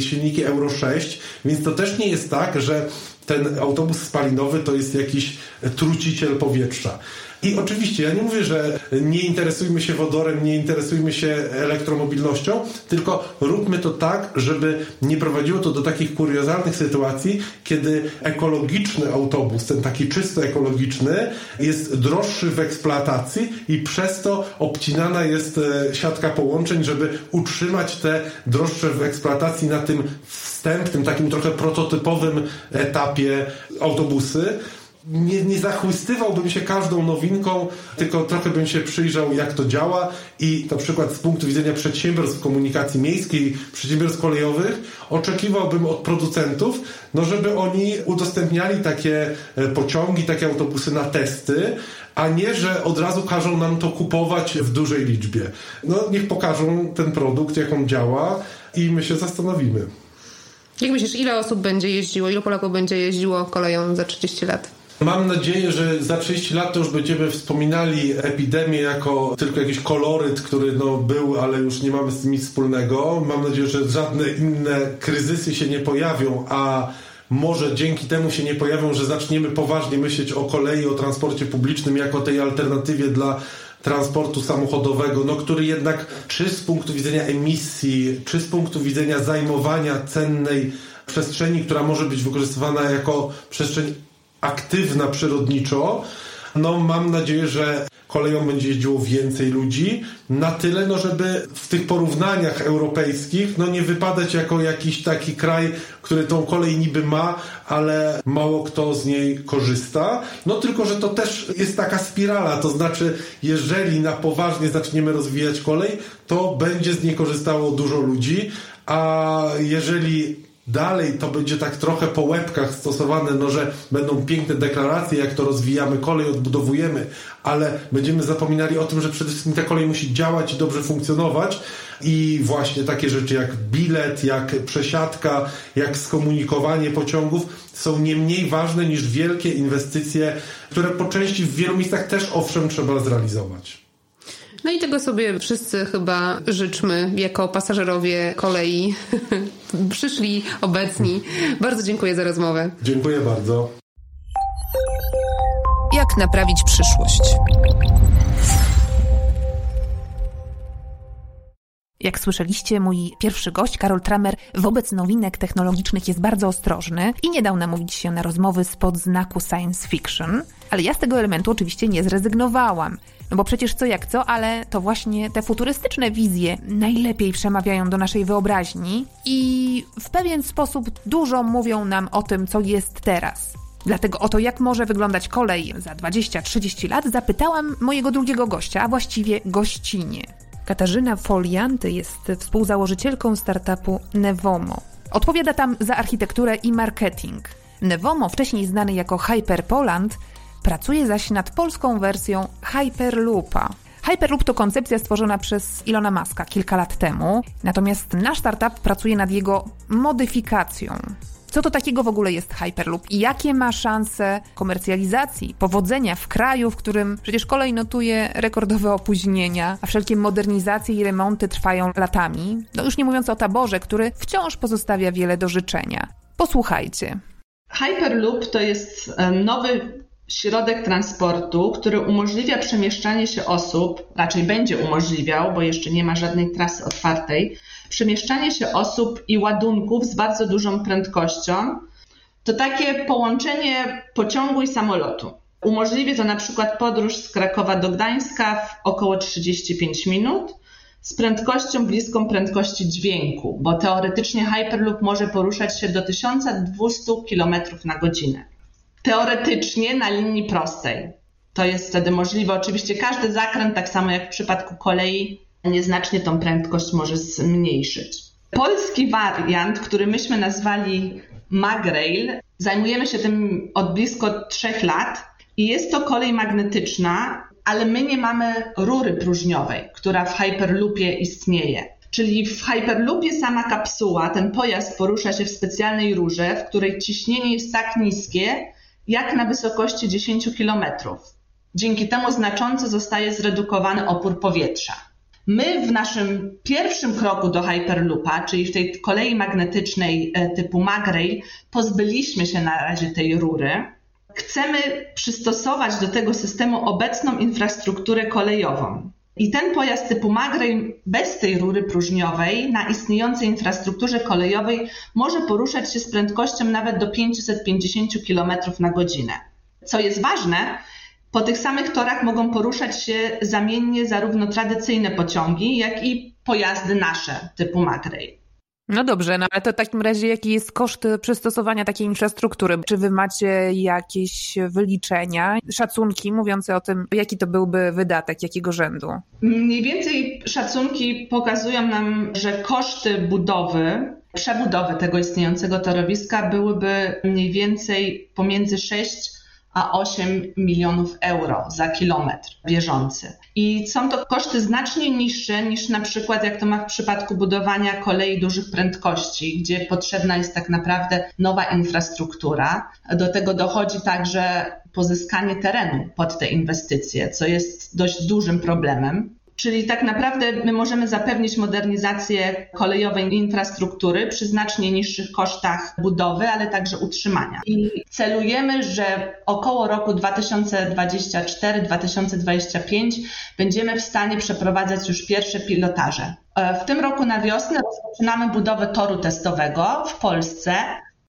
silniki Euro 6, więc to też nie jest tak, że ten autobus spalinowy to jest jakiś truciciel powietrza. I oczywiście ja nie mówię, że nie interesujmy się wodorem, nie interesujmy się elektromobilnością, tylko róbmy to tak, żeby nie prowadziło to do takich kuriozalnych sytuacji, kiedy ekologiczny autobus, ten taki czysto ekologiczny, jest droższy w eksploatacji i przez to obcinana jest e, siatka połączeń, żeby utrzymać te droższe w eksploatacji na tym wstępnym, takim trochę prototypowym etapie autobusy nie, nie zachłystywałbym się każdą nowinką, tylko trochę bym się przyjrzał, jak to działa i na przykład z punktu widzenia przedsiębiorstw komunikacji miejskiej, przedsiębiorstw kolejowych, oczekiwałbym od producentów, no żeby oni udostępniali takie e, pociągi, takie autobusy na testy, a nie, że od razu każą nam to kupować w dużej liczbie. No niech pokażą ten produkt, jak on działa i my się zastanowimy. Jak myślisz, ile osób będzie jeździło, ilu Polaków będzie jeździło koleją za 30 lat? Mam nadzieję, że za 30 lat to już będziemy wspominali epidemię jako tylko jakiś koloryt, który no, był, ale już nie mamy z tym nic wspólnego. Mam nadzieję, że żadne inne kryzysy się nie pojawią, a może dzięki temu się nie pojawią, że zaczniemy poważnie myśleć o kolei, o transporcie publicznym jako tej alternatywie dla transportu samochodowego, no, który jednak czy z punktu widzenia emisji, czy z punktu widzenia zajmowania cennej przestrzeni, która może być wykorzystywana jako przestrzeń aktywna przyrodniczo, no mam nadzieję, że koleją będzie jeździło więcej ludzi, na tyle, no żeby w tych porównaniach europejskich, no nie wypadać jako jakiś taki kraj, który tą kolej niby ma, ale mało kto z niej korzysta. No tylko, że to też jest taka spirala, to znaczy, jeżeli na poważnie zaczniemy rozwijać kolej, to będzie z niej korzystało dużo ludzi, a jeżeli dalej to będzie tak trochę po łebkach stosowane, no że będą piękne deklaracje, jak to rozwijamy kolej, odbudowujemy, ale będziemy zapominali o tym, że przede wszystkim ta kolej musi działać i dobrze funkcjonować i właśnie takie rzeczy jak bilet, jak przesiadka, jak skomunikowanie pociągów są nie mniej ważne niż wielkie inwestycje, które po części w wielu miejscach też owszem trzeba zrealizować. No i tego sobie wszyscy chyba życzmy jako pasażerowie kolei. Przyszli, obecni. Bardzo dziękuję za rozmowę. Dziękuję bardzo. Jak naprawić przyszłość? Jak słyszeliście, mój pierwszy gość, Karol Tramer, wobec nowinek technologicznych jest bardzo ostrożny i nie dał namówić się na rozmowy spod znaku science fiction, ale ja z tego elementu oczywiście nie zrezygnowałam. No bo przecież co jak co, ale to właśnie te futurystyczne wizje najlepiej przemawiają do naszej wyobraźni i w pewien sposób dużo mówią nam o tym, co jest teraz. Dlatego o to, jak może wyglądać kolej za 20-30 lat, zapytałam mojego drugiego gościa, a właściwie gościnie. Katarzyna Folianty jest współzałożycielką startupu Nevomo. Odpowiada tam za architekturę i marketing. Nevomo, wcześniej znany jako Hyperpoland, pracuje zaś nad polską wersją Hyperloopa. Hyperloop to koncepcja stworzona przez Ilona Maska kilka lat temu, natomiast nasz startup pracuje nad jego modyfikacją. Co to takiego w ogóle jest Hyperloop i jakie ma szanse komercjalizacji, powodzenia w kraju, w którym przecież kolej notuje rekordowe opóźnienia, a wszelkie modernizacje i remonty trwają latami? No już nie mówiąc o taborze, który wciąż pozostawia wiele do życzenia. Posłuchajcie. Hyperloop to jest nowy środek transportu, który umożliwia przemieszczanie się osób, raczej będzie umożliwiał, bo jeszcze nie ma żadnej trasy otwartej, przemieszczanie się osób i ładunków z bardzo dużą prędkością. To takie połączenie pociągu i samolotu. Umożliwi to na przykład podróż z Krakowa do Gdańska w około 35 minut z prędkością bliską prędkości dźwięku, bo teoretycznie Hyperloop może poruszać się do 1200 km na godzinę teoretycznie na linii prostej. To jest wtedy możliwe. Oczywiście każdy zakręt, tak samo jak w przypadku kolei, nieznacznie tą prędkość może zmniejszyć. Polski wariant, który myśmy nazwali Magrail, zajmujemy się tym od blisko trzech lat i jest to kolej magnetyczna, ale my nie mamy rury próżniowej, która w Hyperloopie istnieje. Czyli w Hyperloopie sama kapsuła, ten pojazd porusza się w specjalnej rurze, w której ciśnienie jest tak niskie, jak na wysokości 10 km. Dzięki temu znacząco zostaje zredukowany opór powietrza. My w naszym pierwszym kroku do Hyperloopa, czyli w tej kolei magnetycznej e, typu Magrail, pozbyliśmy się na razie tej rury. Chcemy przystosować do tego systemu obecną infrastrukturę kolejową. I ten pojazd typu Magrej bez tej rury próżniowej na istniejącej infrastrukturze kolejowej może poruszać się z prędkością nawet do 550 km na godzinę. Co jest ważne, po tych samych torach mogą poruszać się zamiennie zarówno tradycyjne pociągi, jak i pojazdy nasze typu Magrej. No dobrze, no ale to w takim razie jaki jest koszt przystosowania takiej infrastruktury? Czy wy macie jakieś wyliczenia, szacunki mówiące o tym, jaki to byłby wydatek, jakiego rzędu? Mniej więcej szacunki pokazują nam, że koszty budowy, przebudowy tego istniejącego torowiska byłyby mniej więcej pomiędzy 6 a 8 milionów euro za kilometr bieżący. I są to koszty znacznie niższe niż na przykład jak to ma w przypadku budowania kolei dużych prędkości, gdzie potrzebna jest tak naprawdę nowa infrastruktura. Do tego dochodzi także pozyskanie terenu pod te inwestycje, co jest dość dużym problemem. Czyli tak naprawdę my możemy zapewnić modernizację kolejowej infrastruktury przy znacznie niższych kosztach budowy, ale także utrzymania. I celujemy, że około roku 2024-2025 będziemy w stanie przeprowadzać już pierwsze pilotaże. W tym roku na wiosnę rozpoczynamy budowę toru testowego w Polsce.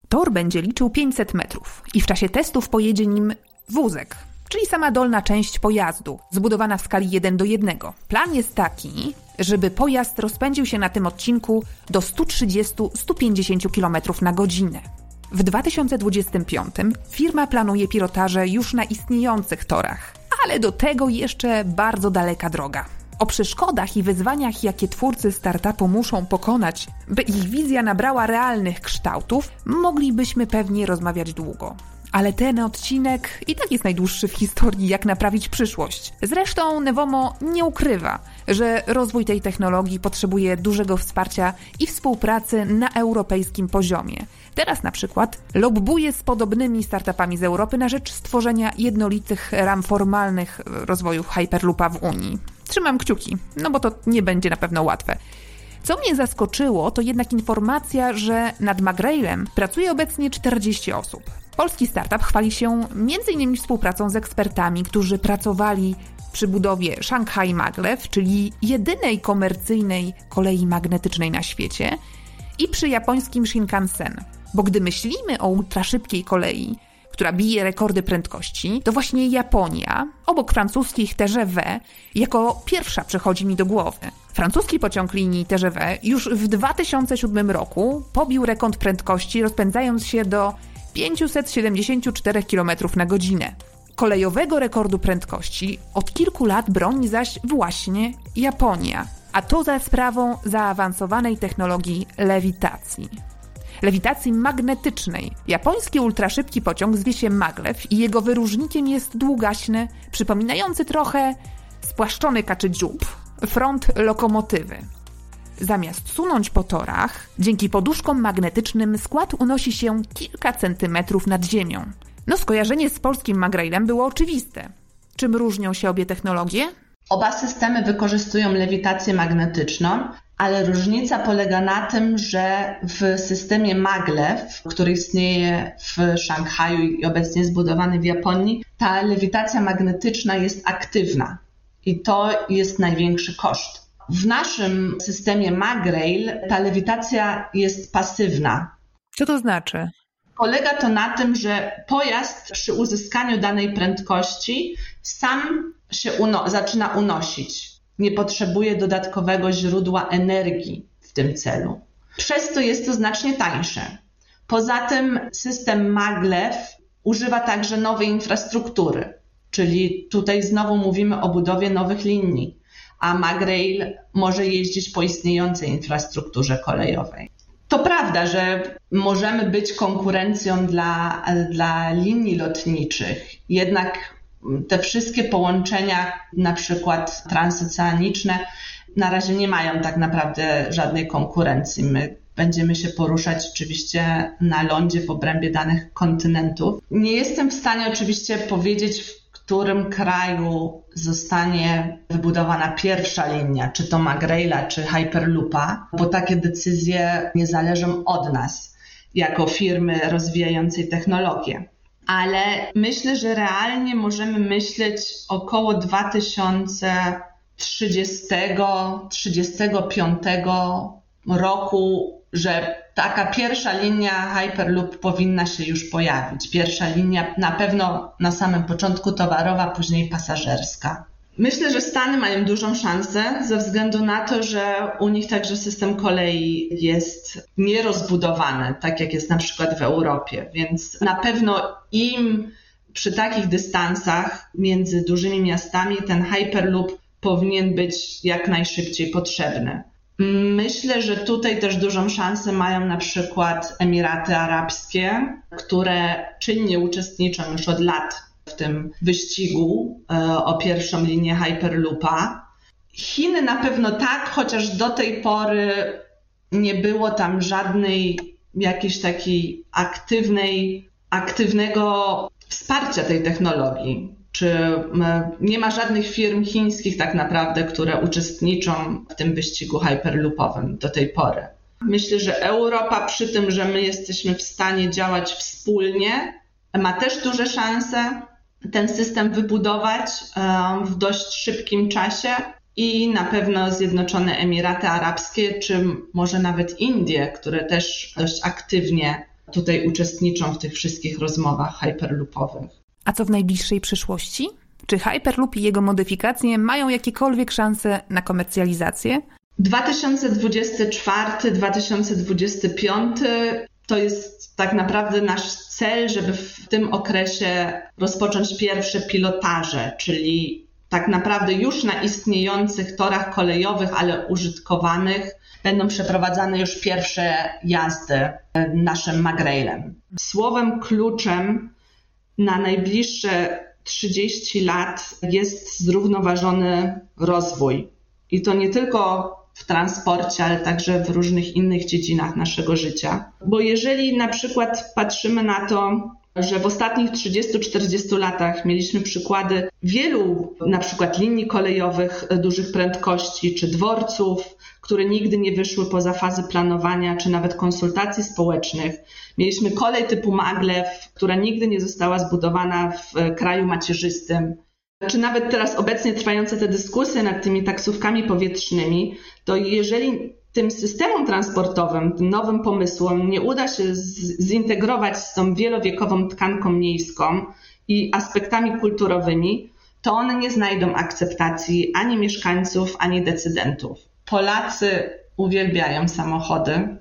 Tor będzie liczył 500 metrów i w czasie testów pojedzie nim wózek czyli sama dolna część pojazdu, zbudowana w skali 1 do 1. Plan jest taki, żeby pojazd rozpędził się na tym odcinku do 130-150 km na godzinę. W 2025 firma planuje pilotaże już na istniejących torach, ale do tego jeszcze bardzo daleka droga. O przeszkodach i wyzwaniach, jakie twórcy startupu muszą pokonać, by ich wizja nabrała realnych kształtów, moglibyśmy pewnie rozmawiać długo. Ale ten odcinek i tak jest najdłuższy w historii, jak naprawić przyszłość. Zresztą Nevomo nie ukrywa, że rozwój tej technologii potrzebuje dużego wsparcia i współpracy na europejskim poziomie. Teraz na przykład lobbuje z podobnymi startupami z Europy na rzecz stworzenia jednolitych ram formalnych rozwoju Hyperloopa w Unii. Trzymam kciuki, no bo to nie będzie na pewno łatwe. Co mnie zaskoczyło, to jednak informacja, że nad Magrailem pracuje obecnie 40 osób. Polski startup chwali się m.in. współpracą z ekspertami, którzy pracowali przy budowie Shanghai Maglev, czyli jedynej komercyjnej kolei magnetycznej na świecie, i przy japońskim Shinkansen. Bo gdy myślimy o ultraszybkiej kolei, która bije rekordy prędkości, to właśnie Japonia, obok francuskich TGV, jako pierwsza przychodzi mi do głowy. Francuski pociąg linii TGV już w 2007 roku pobił rekord prędkości, rozpędzając się do 574 km na godzinę. Kolejowego rekordu prędkości od kilku lat broni zaś właśnie Japonia, a to za sprawą zaawansowanej technologii lewitacji. Lewitacji magnetycznej. Japoński ultraszybki pociąg zwie się maglev i jego wyróżnikiem jest długaśny, przypominający trochę spłaszczony kaczy dziób, front lokomotywy. Zamiast sunąć po torach, dzięki poduszkom magnetycznym skład unosi się kilka centymetrów nad ziemią. No skojarzenie z polskim magrailem było oczywiste. Czym różnią się obie technologie? Oba systemy wykorzystują lewitację magnetyczną, ale różnica polega na tym, że w systemie maglev, który istnieje w Szanghaju i obecnie zbudowany w Japonii, ta lewitacja magnetyczna jest aktywna i to jest największy koszt. W naszym systemie Magrail ta lewitacja jest pasywna. Co to znaczy? Polega to na tym, że pojazd przy uzyskaniu danej prędkości sam się uno zaczyna unosić. Nie potrzebuje dodatkowego źródła energii w tym celu. Przez to jest to znacznie tańsze. Poza tym system maglev używa także nowej infrastruktury, czyli tutaj znowu mówimy o budowie nowych linii a Magrail może jeździć po istniejącej infrastrukturze kolejowej. To prawda, że możemy być konkurencją dla, dla linii lotniczych, jednak te wszystkie połączenia, na przykład transoceaniczne, na razie nie mają tak naprawdę żadnej konkurencji. My będziemy się poruszać oczywiście na lądzie w obrębie danych kontynentów. Nie jestem w stanie oczywiście powiedzieć, którym kraju zostanie wybudowana pierwsza linia, czy to Magraila, czy Hyperloopa, bo takie decyzje nie zależą od nas jako firmy rozwijającej technologię. Ale myślę, że realnie możemy myśleć około 2030-35 roku, że taka pierwsza linia Hyperloop powinna się już pojawić. Pierwsza linia na pewno na samym początku towarowa, później pasażerska. Myślę, że Stany mają dużą szansę ze względu na to, że u nich także system kolei jest nierozbudowany, tak jak jest na przykład w Europie, więc na pewno im przy takich dystansach między dużymi miastami ten Hyperloop powinien być jak najszybciej potrzebny. Myślę, że tutaj też dużą szansę mają na przykład Emiraty Arabskie, które czynnie uczestniczą już od lat tym wyścigu e, o pierwszą linię Hyperloopa. Chiny na pewno tak, chociaż do tej pory nie było tam żadnej jakiejś takiej aktywnej, aktywnego wsparcia tej technologii. Czy nie ma żadnych firm chińskich tak naprawdę, które uczestniczą w tym wyścigu hyperloopowym do tej pory. Myślę, że Europa przy tym, że my jesteśmy w stanie działać wspólnie, ma też duże szanse ten system wybudować w dość szybkim czasie i na pewno Zjednoczone Emiraty Arabskie, czy może nawet Indie, które też dość aktywnie tutaj uczestniczą w tych wszystkich rozmowach hyperloopowych. A co w najbliższej przyszłości? Czy Hyperloop i jego modyfikacje mają jakiekolwiek szanse na komercjalizację? 2024-2025 to jest tak naprawdę nasz cel, żeby w tym okresie rozpocząć pierwsze pilotaże, czyli tak naprawdę już na istniejących torach kolejowych, ale użytkowanych, będą przeprowadzane już pierwsze jazdy naszym Magrailem. Słowem kluczem na najbliższe 30 lat jest zrównoważony rozwój. I to nie tylko w transporcie, ale także w różnych innych dziedzinach naszego życia. Bo jeżeli na przykład patrzymy na to, że w ostatnich 30-40 latach mieliśmy przykłady wielu na przykład linii kolejowych dużych prędkości czy dworców, które nigdy nie wyszły poza fazy planowania czy nawet konsultacji społecznych. Mieliśmy kolej typu maglev, która nigdy nie została zbudowana w kraju macierzystym. Czy nawet teraz obecnie trwające te dyskusje nad tymi taksówkami powietrznymi, to jeżeli tym systemom transportowym, tym nowym pomysłom nie uda się zintegrować z tą wielowiekową tkanką miejską i aspektami kulturowymi, to one nie znajdą akceptacji ani mieszkańców, ani decydentów. Polacy uwielbiają samochody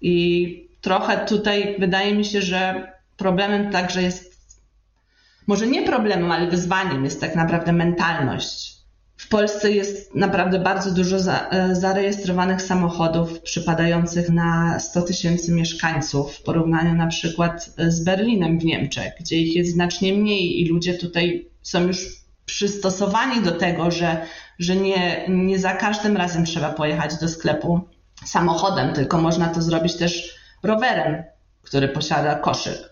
i trochę tutaj wydaje mi się, że problemem także jest, może nie problemem, ale wyzwaniem jest tak naprawdę mentalność w Polsce jest naprawdę bardzo dużo za, e, zarejestrowanych samochodów przypadających na 100 tysięcy mieszkańców w porównaniu na przykład z Berlinem w Niemczech, gdzie ich jest znacznie mniej i ludzie tutaj są już przystosowani do tego, że, że nie, nie za każdym razem trzeba pojechać do sklepu samochodem, tylko można to zrobić też rowerem, który posiada koszyk.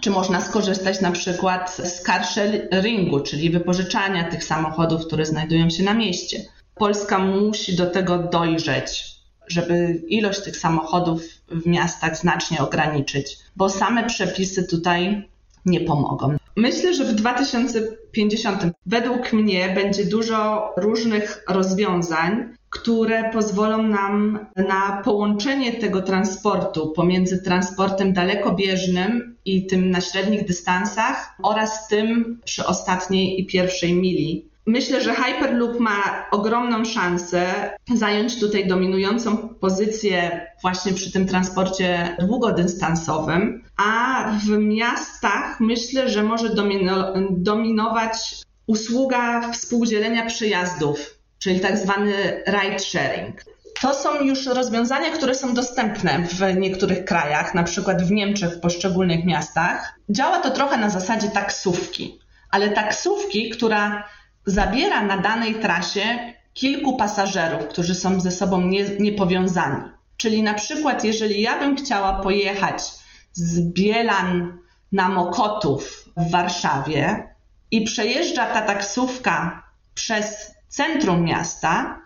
Czy można skorzystać na przykład z car sharingu, czyli wypożyczania tych samochodów, które znajdują się na mieście. Polska musi do tego dojrzeć, żeby ilość tych samochodów w miastach znacznie ograniczyć, bo same przepisy tutaj nie pomogą. Myślę, że w 2050 według mnie będzie dużo różnych rozwiązań, które pozwolą nam na połączenie tego transportu pomiędzy transportem dalekobieżnym i tym na średnich dystansach oraz tym przy ostatniej i pierwszej mili. Myślę, że Hyperloop ma ogromną szansę zająć tutaj dominującą pozycję właśnie przy tym transporcie długodystansowym, a w miastach myślę, że może domino dominować usługa współdzielenia przejazdów czyli tak zwany ride sharing. To są już rozwiązania, które są dostępne w niektórych krajach, na przykład w Niemczech, w poszczególnych miastach. Działa to trochę na zasadzie taksówki, ale taksówki, która zabiera na danej trasie kilku pasażerów, którzy są ze sobą nie, niepowiązani. Czyli na przykład, jeżeli ja bym chciała pojechać z Bielan na Mokotów w Warszawie i przejeżdża ta taksówka przez centrum miasta,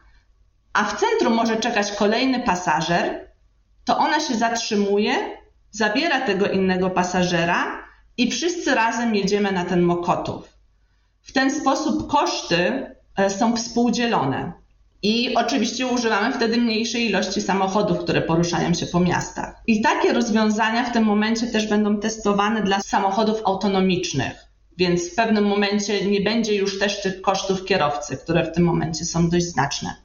a w centrum może czekać kolejny pasażer, to ona się zatrzymuje, zabiera tego innego pasażera i wszyscy razem jedziemy na ten Mokotów. W ten sposób koszty e, są współdzielone. I oczywiście używamy wtedy mniejszej ilości samochodów, które poruszają się po miastach. I takie rozwiązania w tym momencie też będą testowane dla samochodów autonomicznych. Więc w pewnym momencie nie będzie już też tych kosztów kierowcy, które w tym momencie są dość znaczne.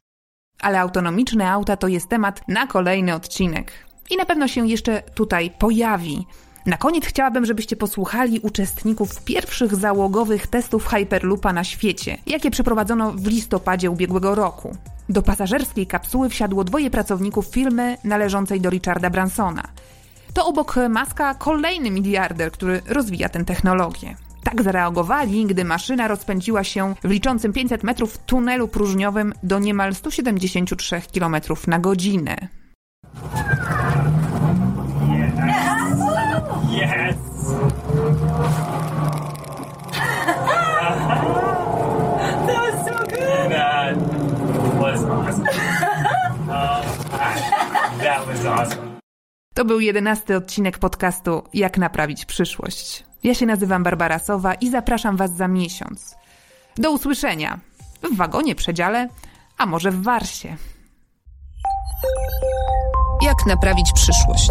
Ale autonomiczne auta to jest temat na kolejny odcinek. I na pewno się jeszcze tutaj pojawi. Na koniec chciałabym, żebyście posłuchali uczestników pierwszych załogowych testów Hyperloopa na świecie, jakie przeprowadzono w listopadzie ubiegłego roku. Do pasażerskiej kapsuły wsiadło dwoje pracowników firmy należącej do Richarda Bransona. To obok Maska kolejny miliarder, który rozwija tę technologię. Tak zareagowali, gdy maszyna rozpędziła się w liczącym 500 metrów tunelu próżniowym do niemal 173 km na godzinę. To był jedenasty odcinek podcastu Jak naprawić przyszłość. Ja się nazywam Barbara Sowa i zapraszam Was za miesiąc. Do usłyszenia w wagonie przedziale, a może w Warsie. Jak naprawić przyszłość?